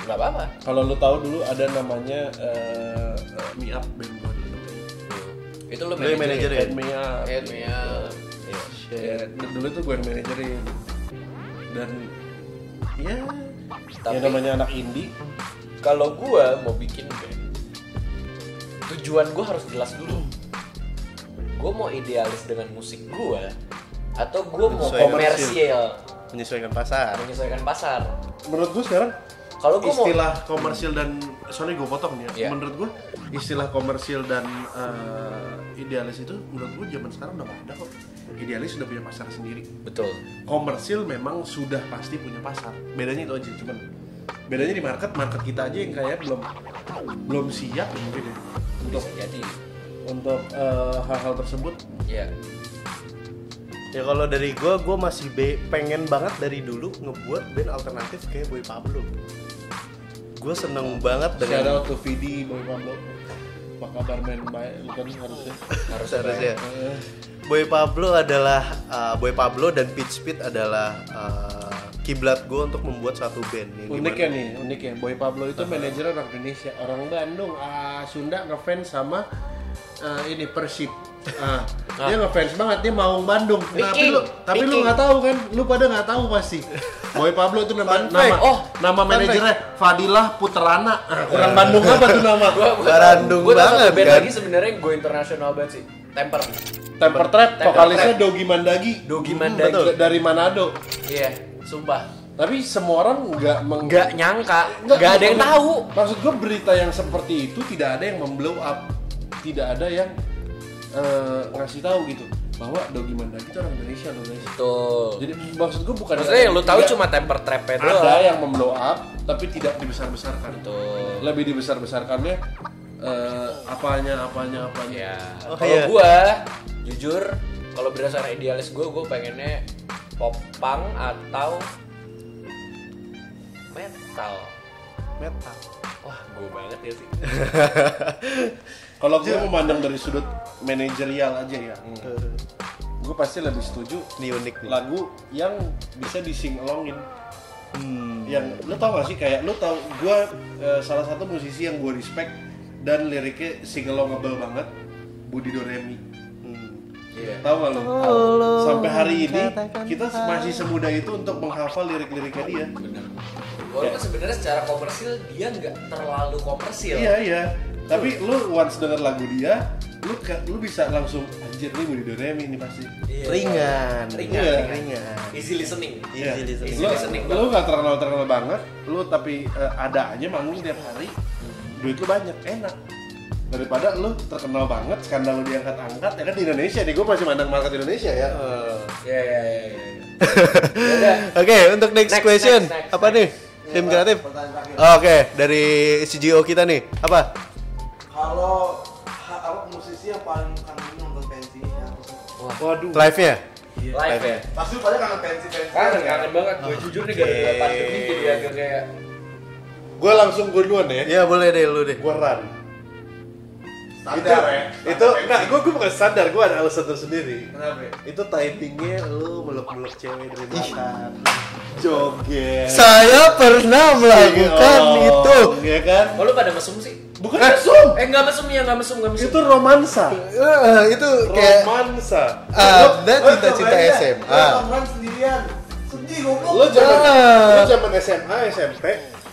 nggak apa-apa Kalau lu tahu dulu ada namanya eh, eh, Me Up band. Itu lo manajerin? Head Me Up. Head Me Up. Ya, dulu tuh gue yang manajerin. Dan ya Tapi- ya namanya anak indie. kalau gue mau bikin band tujuan gue harus jelas dulu gue mau idealis dengan musik gue atau gue mau komersial Menyesuaikan pasar. menyesuaikan pasar Menurut gue sekarang kalau gue mau istilah komersil dan sorry gue potong nih ya. Iya. Menurut gue istilah komersil dan eh, idealis itu menurut gue zaman sekarang udah gak ada kok. Idealis sudah punya pasar sendiri. betul Komersil memang sudah pasti punya pasar. Bedanya itu aja cuman bedanya di market market kita aja yang kayak belum belum siap mungkin ya untuk jadi untuk eh, hal-hal tersebut ya Ya kalau dari gua, gua masih be- pengen banget dari dulu ngebuat band alternatif kayak Boy Pablo. Gue seneng banget shout dengan out to Vidi Boy Pablo. Apa kabar men? Baik lu kan harusnya harus Seharusnya. Eh, Boy Pablo adalah uh, Boy Pablo dan Pitch Speed adalah uh, kiblat gue untuk membuat satu band. Yang unik ya nih unik ya. Boy Pablo itu manajer orang Indonesia. Orang Bandung ah, Sunda ngefans sama eh, ini Persib Ah, Ah. dia ngefans banget, dia mau Bandung. Tapi Viking, lu, tapi lu nggak tahu kan? Lu pada nggak tahu pasti. Boy Pablo itu nama Fun nama. Oh, nama manajernya Fadilah Putrana. Ah, kurang Bandung apa tuh nama? Gua, gua Barandung gua banget, band kan? lagi sebenarnya go internasional banget sih. Temper. Temper Trap, Temper vokalisnya Trap. Dogi Mandagi. Dogi Hmm, Mandagi. betul. Dari Manado. Iya, sumpah. Tapi semua orang nggak meng... Nggak nyangka, nggak ada yang tahu. Maksud gue berita yang seperti itu tidak ada yang memblow up, tidak ada yang eh, ngasih tahu gitu bahwa Dogi Mandagi itu orang Indonesia loh guys. Tuh. Jadi maksud gue bukan Maksudnya yang lu tahu cuma temper trap ada doang. yang memblow up tapi tidak dibesar-besarkan. Betul. Lebih dibesar-besarkannya eh, apanya apanya apanya. Ya, Oh, kalau iya. gua jujur kalau berdasarkan idealis gua, gua pengennya pop punk atau metal. Metal. Wah, gua banget ya sih. Kalau gue memandang dari sudut manajerial aja ya, gue pasti lebih setuju Ini unik nih. lagu yang bisa dising alongin. Hmm. Yang lu tau gak sih kayak lu tau gue salah satu musisi yang gue respect dan liriknya sing alongable banget Budi Doremi. Hmm. Iya. Tahu gak lu? Sampai hari ini kita masih semudah itu untuk menghafal lirik-liriknya dia. Walaupun sebenarnya secara komersil dia nggak terlalu komersil. Iya iya. Tapi lu once denger lagu dia, lu lu bisa langsung anjir nih Budi Doremi ini pasti. Iya. Ringan. Ringan, Iya. ringan. Ringan. Easy listening. Iya. Easy listening. Lu, Easy listening lu gak terkenal terkenal banget, lu tapi eh, ada aja manggung tiap hari, duit lu banyak, enak. Daripada lu terkenal banget, skandal lu diangkat-angkat, ya kan di Indonesia nih, gue masih mandang market Indonesia ya. Iya, iya, iya. iya. Yaudah. Oke, untuk next, Next, question. next, next, apa next. nih? Tim kreatif. Oh, Oke, dari CGO kita nih. Apa? Kalau apa musisi yang paling kangen nonton pensi siapa sih? Waduh. Live-nya? Live ya. Pasti pada kangen pensi pensi. Kangen, kangen banget. Gue jujur nih gara-gara pandemi jadi agak kayak Gue langsung gue duluan ya. Iya, boleh deh lu deh. Gue run. Standar ya. Itu, enggak, gue gue bukan sadar, gue ada alasan tersendiri. Kenapa? ya? Itu timingnya lu meluk-meluk cewek dari belakang. Joget. Saya pernah melakukan Oh, itu. Iya kan? Oh lu pada mesum sih? Bukan mesum. Eh nggak mesum ya nggak mesum nggak mesum. Itu romansa. Eh, itu kayak romansa. ada Oh, cinta-cinta. SMA. Nongkrong sendirian. Sedih goblok. Lu zaman Ah. lu zaman SMA, SMP,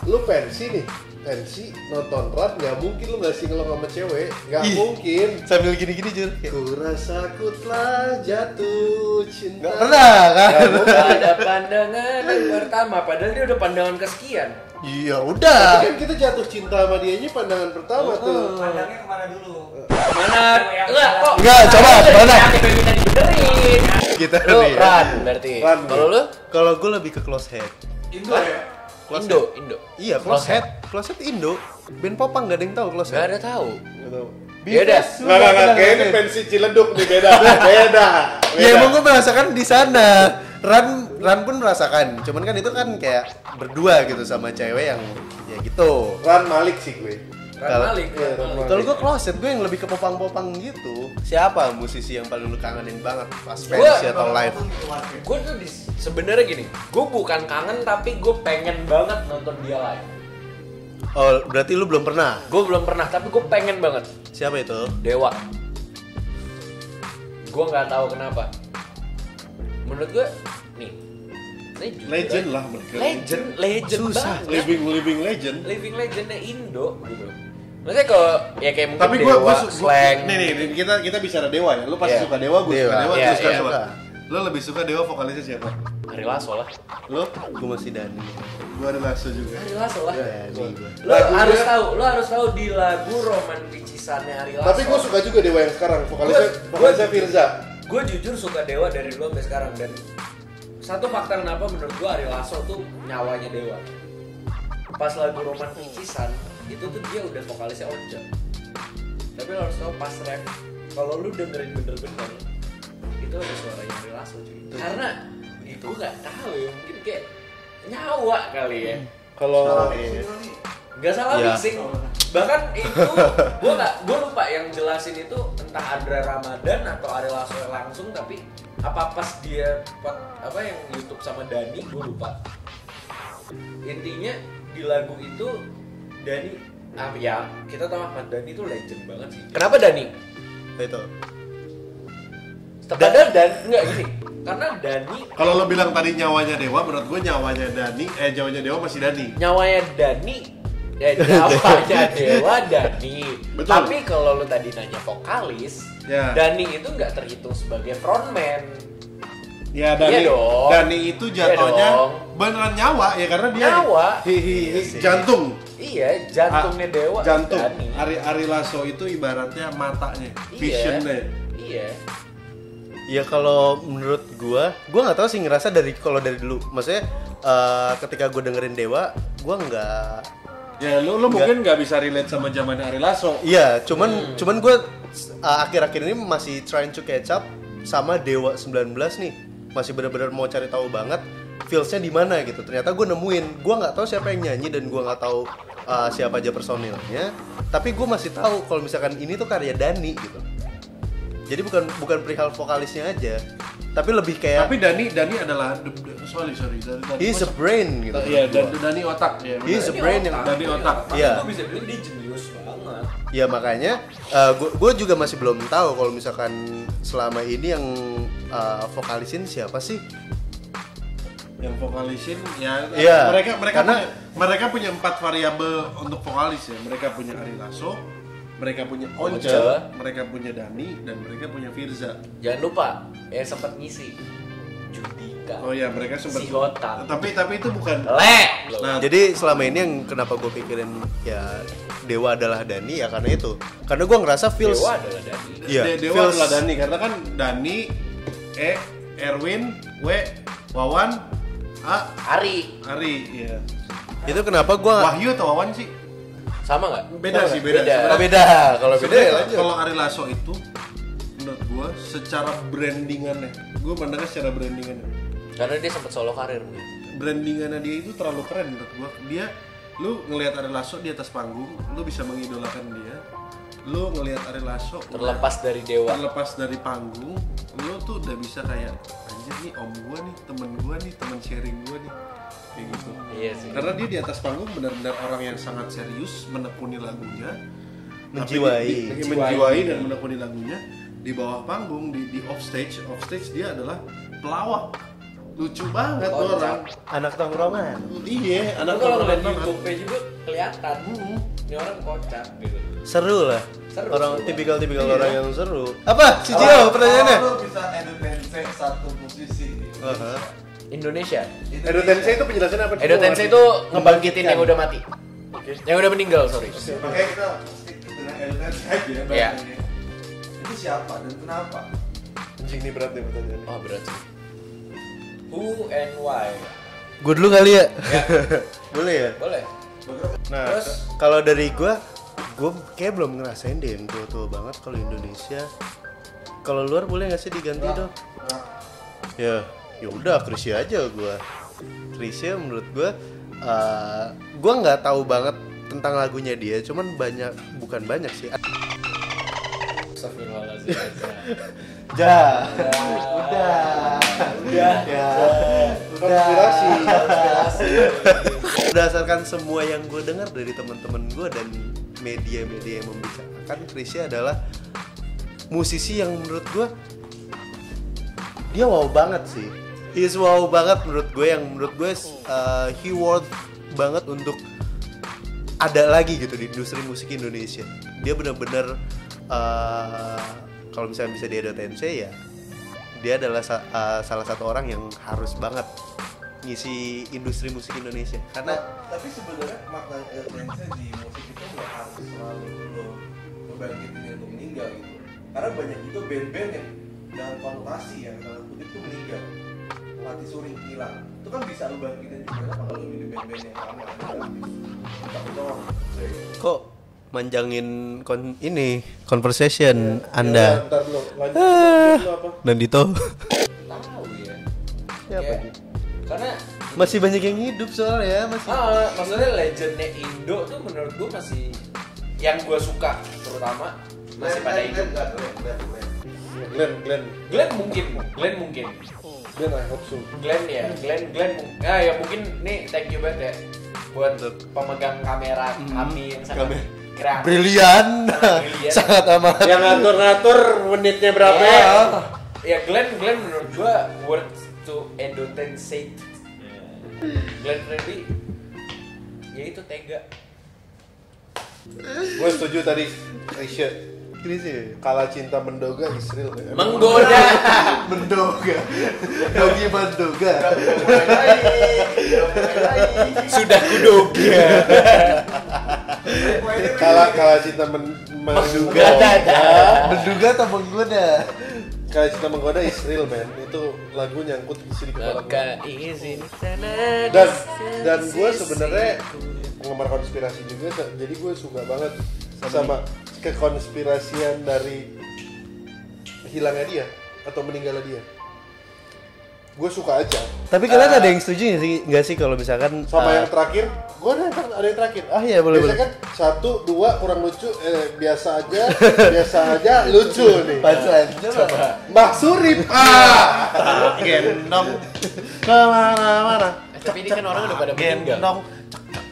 lu pensi nih. Pensi nonton rap nggak mungkin lu nggak singelong sama cewek, nggak mungkin. Sambil gini-gini jur. Ku rasa ku telah jatuh cinta. Nggak pernah kan? Ada pandangan yang pertama, padahal dia udah pandangan kesekian. Iya, Tapi udah. kan kita jatuh cinta sama dia pandangan pertama tuh. Pandangnya ke mana dulu? Mana? Enggak kok. Enggak, coba, mana? Minta dibenerin. Kita Lu nih. run berarti. Kalau lu? Kalau gue lebih ke close head. Indo ya. Close Indo, Indo. Iya, close head. Close head Indo. Band popang gak ada yang tahu close Gak head. ada tahu. Nggak tahu. Ya udah. Nggak nggak nggak, kayak ini pensi Ciledug nih beda, beda. Ya emang gue merasakan di sana. Ran Ran pun merasakan. Cuman kan itu kan kayak berdua gitu sama cewek yang ya gitu. Ran Malik sih gue. Ran Kalau- Malik. Malik. Kalau gue closet, gue yang lebih ke popang-popang gitu. Siapa musisi yang paling lu kangenin banget pas pensi atau live? Gue tuh sebenarnya gini, gue bukan kangen tapi gue pengen banget nonton dia live. Oh, berarti lu belum pernah. Gue belum pernah, tapi gue pengen banget. Siapa itu? Dewa. Gue nggak tahu kenapa. Menurut gue, nih, legend. Legend lah mereka. Legend, legend Susah. banget. Living living legend. Living legendnya Indo gitu. Maksudnya kalau ya kayak mungkin Tapi gue Dewa, su- gua- slang. nih nih kita kita bicara Dewa ya. Lu pasti Iya. suka Dewa, gue suka Dewa. Iya, gue suka iya. Dewa. Lu lebih suka Dewa vokalisnya siapa? Ari Lasso lah. Lu? Gue masih Dani. Gue ada Lasso juga. Ari Lasso lah. Dani gue. Lo harus tahu, lo harus tahu di lagu Roman Picisannya Ari Lasso. Tapi gue suka juga Dewa yang sekarang. Vokalisnya Gua- vokalisnya gua- Firza. gue jujur suka Dewa dari dulu sampai sekarang dan satu fakta kenapa menurut gue Ari Lasso tuh nyawanya Dewa pas lagu Roman Picisan itu tuh dia udah vokalisnya Onca tapi lo harus tahu pas rap kalau lu dengerin bener-bener itu ada suaranya Ari Lasso cuy karena itu gak tahu ya mungkin kayak nyawa kali ya Kalau Gak salah Ya. mixing. Bahkan itu gua nggak gua lupa yang jelasin itu entah Andra Ramadan atau Ari Lasso langsung tapi apa pas dia pa- apa yang YouTube sama Dani gua lupa. Intinya di lagu itu Dani ah, ya kita tahu Ahmad Dani itu legend banget sih. Kenapa Dani? Itu. Padahal dan enggak gini. Karena Dani Kalau lo bilang tadi nyawanya Dewa, menurut gue nyawanya Dani, eh nyawanya Dewa masih Dani. nyawanya Dani ya nyawanya Dewa Dani. Betul. Tapi kalau lu tadi nanya vokalis, Ya. Dani itu nggak terhitung sebagai frontman. Ya Dani, Iya dong. Dani itu jatuhnya Iya beneran nyawa ya karena dia Nyawa. hi, hi, hi, jantung. Iya, jantungnya Ah, Dewa Jantung. Dani. Ari Ari Lasso itu ibaratnya matanya, Iya. visionnya. Iya. Ya kalau menurut gua, gua nggak tahu sih ngerasa dari kalau dari dulu. Maksudnya eh, ketika gua dengerin Dewa, gua nggak Ya lu lu mungkin nggak bisa relate sama zaman Ari Lasso. Iya, cuman cuman gue akhir-akhir ini masih trying to catch up sama Dewa 19 nih. Masih benar-benar mau cari tahu banget feelsnya di mana gitu. Ternyata gue nemuin, gue nggak tahu siapa yang nyanyi dan gue nggak tahu uh, siapa aja personilnya. Tapi gue masih tahu kalau misalkan ini tuh karya Dani gitu. Jadi bukan bukan perihal vokalisnya aja, tapi lebih kayak Tapi Dani Dani adalah sorry sorry Dani, he's a brain gitu. Iya, menurut Dani, otak ya. He's a brain yang Dani otak. Iya. Gue bisa bilang dia jenius banget. Ya makanya gue juga masih belum tahu kalau misalkan selama ini yang uh, vokalisin siapa sih? Yang vokalisin ya Iya, mereka mereka karena- punya, mereka punya empat variabel untuk vokalis ya. Mereka punya Ari Lasso, mereka punya Once, Once. mereka punya Dani dan mereka punya Firza. Jangan lupa yang sempat ngisi Judika. Oh ya, mereka sempat Si Hotan. Tapi tapi itu bukan Le. Nah, Jadi selama ini yang kenapa gue pikirin ya Dewa adalah Dani ya karena itu. Karena gue ngerasa feels Dewa adalah Dani. Iya, De- Dewa feels- adalah Dani karena kan Dani, E, Erwin, W, Wawan, A, Ari Ari, ya. itu kenapa gue Wahyu atau Wawan sih? Sama nggak? Beda sih, beda. Beda. Oh, beda. Kalau beda ya lanjut. kalau Ari Lasso itu menurut gua secara brandingannya, gua pandangnya secara brandingannya. Karena dia sempat solo karir. Brandingannya dia itu terlalu keren menurut gua. Dia lu ngelihat Ari Lasso di atas panggung, lu bisa mengidolakan dia. Lu ngelihat Ari Lasso Terlepas dari Dewa. terlepas dari panggung, lu tuh udah bisa kayak anjir nih om gua nih, temen gua nih, temen sharing gua nih. Kayak gitu. Iya sih. Karena dia di atas panggung benar-benar orang yang sangat serius menekuni lagunya, Menjiwai. Tapi di- di- menjiwai dan menekuni lagunya. Di bawah panggung di, di off stage, off stage dia adalah pelawak. Lucu banget tuh orang. anak tongkrongan. Iya, anak kalau ngeliat orang YouTube-nya juga kelihatan. Ini orang kocak gitu. Seru lah. Seru, orang seru. tipikal-tipikal orang yang seru. Apa? Si Gio pertanyaannya? Kalau lu bisa edukasi satu musisi di Aha. Indonesia. Edo Tensei itu penjelasannya apa? Edo Tensei itu ngebangkitin yang udah mati. Yang udah meninggal, sorry. Makanya kita stick dengan edukasi aja Iya. bahasanya. Itu siapa dan kenapa? Anjing nih berat nih pertanyaannya. Oh, berat sih. Who and why? Gue dulu kali ya. Boleh ya? Boleh. Nah, Terus? kalau dari gue, gue kayak belum ngerasain deh yang tua-tua banget kalau Indonesia. Kalau luar boleh nggak sih diganti dong? Ya, ya udah Krisya aja gue. Krisya menurut gue, uh, gue nggak tahu banget tentang lagunya dia, cuman banyak, bukan banyak sih. Astagfirullahaladzim. Ja, udah, udah, ya, Konspirasi. Berdasarkan semua yang gue dengar dari teman-teman gue dan media-media yang membicarakan, Krisya adalah musisi yang menurut gue dia wow banget sih. He's wow banget menurut gue yang menurut gue uh, he worth banget untuk ada lagi gitu di industri musik Indonesia. Dia benar-benar uh, kalau misalnya bisa dia Tensei ya dia adalah sa- uh, salah satu orang yang harus banget ngisi industri musik Indonesia. Karena tapi sebenarnya makna edukasi di musik itu nggak harus selalu lo ngebangkitin untuk meninggal gitu. Karena banyak juga band-band yang dengan konotasi yang dalam kutip itu meninggal mati suri hilang itu kan bisa lo bangkitin juga kenapa kalau milih band-band yang lama kok manjangin kon ini conversation Anda Ntar dulu, lanjut. Ah. Lu apa? Nandito Tahu ya. Siapa gitu? Karena masih banyak yang hidup soalnya masih ah, maksudnya legendnya Indo tuh menurut gua masih yang gua suka terutama masih pada hidup. Glenn, Glenn, Glenn mungkin, Glenn mungkin. Glenn, I hope so. Glenn ya, Glenn, Glenn, ah ya mungkin nih thank you banget ya buat pemegang kamera kami yang sangat Kamera. kreatif. brilian Brilian. sangat amat Yang ngatur-ngatur menitnya berapa Ya. ya? ya Glenn Glenn menurut gua worth to endotensiate Glenn Fredly ya itu tega gue setuju tadi Risha ini sih kalah cinta mendoga Israel menggoda. Mendoga. Yogi mendoga. Sudah kuduga kalah kalah cinta men, menduga Menduga. menduga atau menggoda? Kalah cinta menggoda Israel man itu lagu nyangkut di sini kepala gue dan dan gue sebenarnya penggemar konspirasi juga jadi gue suka banget sama kekonspirasian dari hilangnya dia atau meninggalnya dia. Gue suka aja. Tapi kalian ada yang setuju nggak sih nggak sih kalau misalkan sama uh, yang terakhir? Gue ada yang, ada yang terakhir. Ah, iya, boleh, Biasanya boleh. kan satu dua kurang lucu eh, biasa aja biasa aja lucu nih. Punchline. Coba. Mbak Surip. Ah! Gendong. Ke mana-mana. Eh, tapi ini kan orang udah pada meninggal. gendong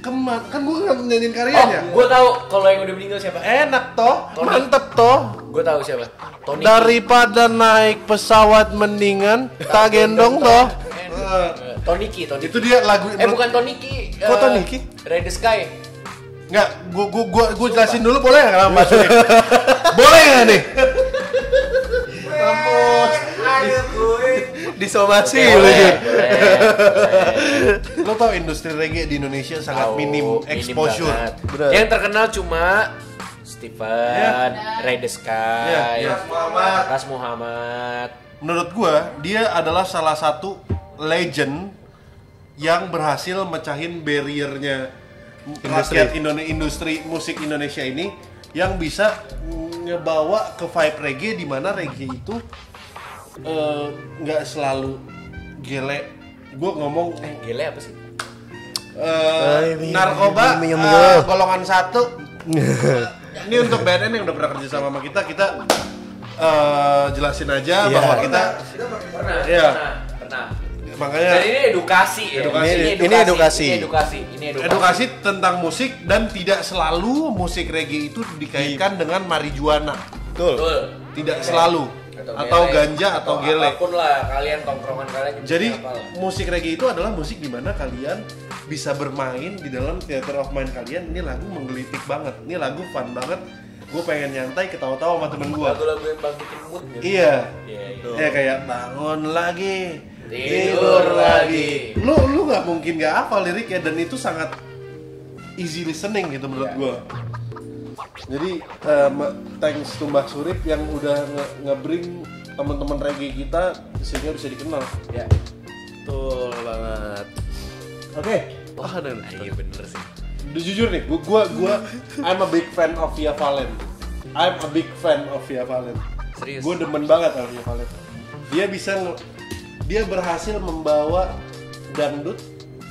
keman. Kan gue nggak nyanyiin oh karyanya gua tahu kalau yang udah meninggal siapa. Enak toh. Tony. mantep toh. Gua tahu siapa. Tony. Daripada naik pesawat mendingan tak gendong toh. Eh, Tony Ki Tony itu dia lagu eh bukan Tony Ki Kok eh, Tony Ki? Red the Sky. Nggak gua gua gua gua jelasin dulu boleh nggak sama Mbak Surip boleh nggak nih? Mampus. Disomasi Boleh, lu lo tau industri reggae di Indonesia sangat Tahu, minim exposure. Bener. Yang terkenal cuma Stephen, Ray the Sky, Ya, ya. Muhammad Ras Muhammad. menurut gua dia adalah salah satu legend yang berhasil mecahin barriernya rakyat Indonesia industri musik Indonesia ini yang bisa ngebawa ke vibe reggae di mana reggae itu eh, nggak selalu gele gue ngomong Eh, gele apa sih? eh, Ay, narkoba minum, minum, minum. golongan satu ini untuk BNN yang udah pernah kerja sama sama kita kita eh, jelasin aja Iya. bahwa kita Pernah, Iya. pernah, pernah. makanya Dan ini edukasi ya. Edukasi. Ini Ini edukasi. Ini edukasi. Ini edukasi. edukasi tentang musik dan tidak selalu musik reggae itu dikaitkan dengan marijuana Betul. Betul. tidak selalu atau, gele, ganja atau, gele Apa pun lah kalian tongkrongan kalian. jadi apa lah. musik reggae itu adalah musik di mana kalian bisa bermain di dalam theater of mind kalian ini lagu menggelitik banget ini lagu fun banget gue pengen nyantai ketawa-tawa sama temen gue lagu-lagu yang bangkitin mood gitu. iya Iya, ya kayak bangun lagi Tidur lagi. lu lu nggak mungkin nggak hafal liriknya dan itu sangat easy listening gitu menurut Iya. gua jadi eh, ma- thanks to Mbak Surip yang udah nge- nge-bring teman-teman reggae kita sehingga bisa dikenal Ya. Betul banget. oke Wah, ada Ah, Iya bener sih. Udah jujur nih gua gua gua I'm a big fan of Via Valen I'm a big fan of Via Valen Serius. gue demen banget sama Via Valen dia bisa nge- dia berhasil membawa dangdut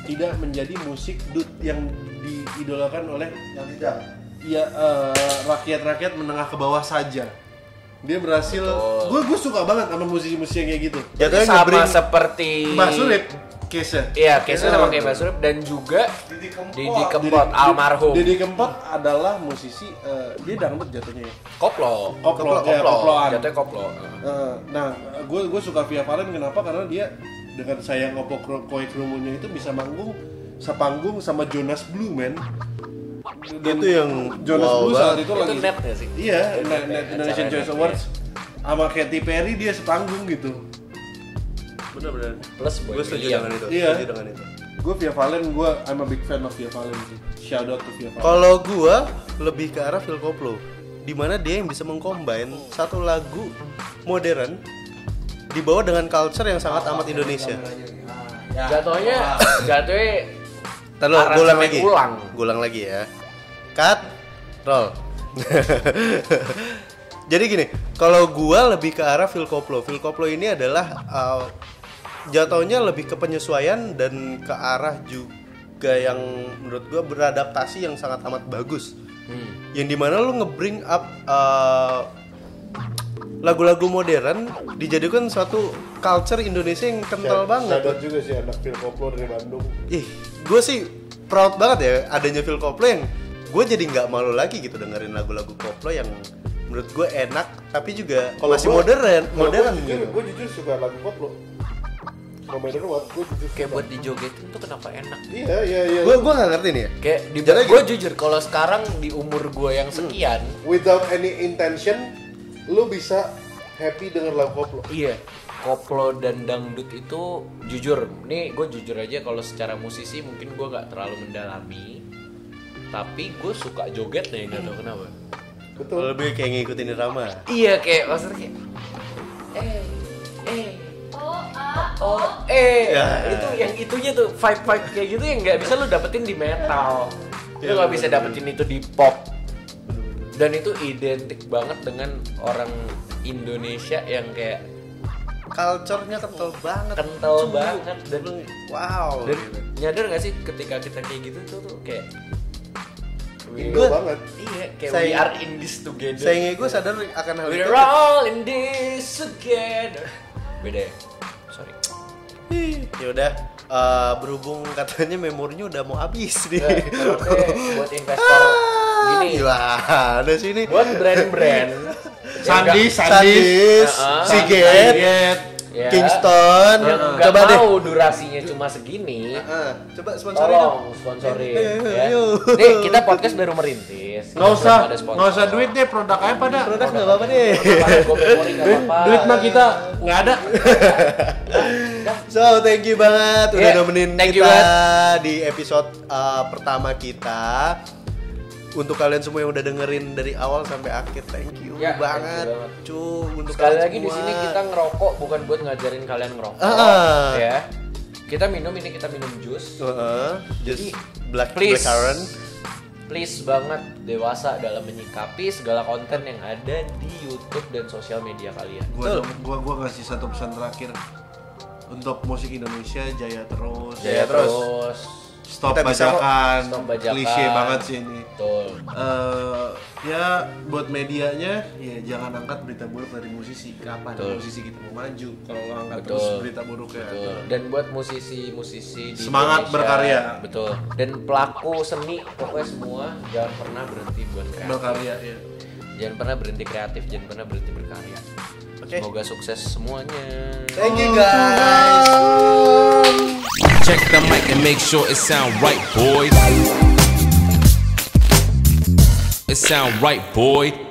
tidak menjadi musik dut yang diidolakan oleh yang tidak ya eh, rakyat-rakyat menengah ke bawah saja dia berhasil gue gue suka banget sama musisi-musisi yang kayak gitu Jatuhnya sama nge-bring- seperti Mbak Surip case Iya, case sama kayak Mbak Surip dan juga Didi Kempot. Didi Kempot almarhum. Didi Kempot adalah musisi eh, dia dangdut jatuhnya ya Koplo. Koplo, ya, koploan. Jatuhnya koplo. Eh, nah, gue gue suka Via Valen kenapa? Karena dia dengan saya ngopok kro- koi kerumunya itu bisa manggung sepanggung sama Jonas Blue man. Dan Itu yang Jonas wow Blue saat itu Itu lagi net ya sih? Iya, Net, Net Indonesian Choice Awards sama Katy Perry dia sepanggung gitu. Bener-bener. Plus Boy Gue setuju William. dengan itu. Iya. Setuju dengan itu. Gue Via Valen, gue I'm a big fan of Via Valen sih. Shout out to Via Valen. Kalau gua lebih ke arah Phil Koplo di mana dia yang bisa mengcombine satu lagu modern dibawa dengan culture yang sangat amat Indonesia. Jatuhnya, jatuhnya Ntar lo, gue ulang Aransemen lagi. ulang. Gue ulang lagi ya. Cut, roll. Jadi gini, kalau gua lebih ke arah Phil Koplo. Phil Koplo ini adalah uh, jatuhnya lebih ke penyesuaian dan ke arah juga yang menurut gua beradaptasi yang sangat amat bagus. Yang di mana lu nge-bring up uh, lagu-lagu modern dijadikan suatu culture Indonesia yang kental banget. Shout out juga sih anak Phil Koplo dari Bandung. Ih, gue sih proud banget ya adanya Phil Koplo yang gue jadi nggak malu lagi gitu dengerin lagu-lagu Koplo yang menurut gue enak tapi juga Kalau masih gua- modern modern gua jujur, gitu gue jujur suka lagu koplo. Gue jujur Kayak buat dijogetin tuh kenapa enak? Iya, iya, iya. gue gue nggak ngerti nih ya Kayak di gue jujur kalau sekarang di umur gue yang sekian, Without any intention, lu bisa happy denger lagu koplo. iya koplo dan dangdut itu jujur, nih gue jujur aja kalau secara musisi mungkin gue nggak terlalu mendalami, tapi gue suka joget nih nggak tahu kenapa. Betul. lebih kayak ngikutin irama Iya kayak maksudnya kayak eh eh Oh, ah, oh eh. Ya. itu yang itunya tuh vibe vibe kayak gitu yang nggak bisa lu dapetin di metal. Lu Ya, nggak bisa dapetin itu di pop. Dan itu identik banget dengan orang Indonesia yang kayak culture-nya kental banget. kental Cuy. banget dan wow. dan gitu. nyadar gak sih ketika kita kayak gitu tuh, tuh kayak Indo banget. iya kayak Saya- we are in this together. sayangnya gue sadar akan hal itu. we're all in this together. Beda ya? Sorry. Ya udah eh, berhubung katanya memorinya udah mau habis nih. Nah, buat investor gini gimana sih ini buat brand-brand Sandi, nggak- Sandi, Sandis, Heeh. Siget, ya, Kingston, yang nggak coba deh. mau durasinya cuma segini coba sponsorin dong. tolong sponsorin Eh, eh, ya. Nih kita podcast baru merintis. Nggak Kita usah, ada nggak usah duit deh, produk aja pada. Produk nggak apa-apa deh. Duit, apa-apa. duit mah kita nggak ada. So, thank you banget udah Yeah, nemenin thank you kita di episode uh, pertama kita. Untuk kalian semua yang udah dengerin dari awal sampai akhir, thank you Ya, thank you banget. banget. Cu, untuk Sekali kalian lagi di sini kita ngerokok bukan buat ngajarin kalian ngerokok Ah. ya. Kita minum ini kita minum jus. Heeh, just Jadi, black please. blackcurrant. Please banget dewasa dalam menyikapi segala konten yang ada di YouTube dan sosial media kalian. Gua, gua, gua ngasih satu pesan terakhir untuk musik Indonesia jaya terus. Jaya terus. terus. Stop Kita bisa bajakan. Stop bajakan. Klise banget sih ini. Betul. Eh, ya buat medianya ya jangan angkat berita buruk dari musisi. Kapan Betul. musisi kita mau maju kalau lo angkat Betul. terus berita buruk ya. Betul. Dan buat musisi-musisi di Semangat Indonesia, berkarya. Betul. Dan pelaku seni pokoknya semua jangan pernah berhenti buat kreatif. Berkarya ya. Jangan pernah berhenti kreatif, jangan pernah berhenti berkarya. Oke. Semoga sukses semuanya. Thank you guys. Check the mic and make sure it sound right, boys. It sound right, boy.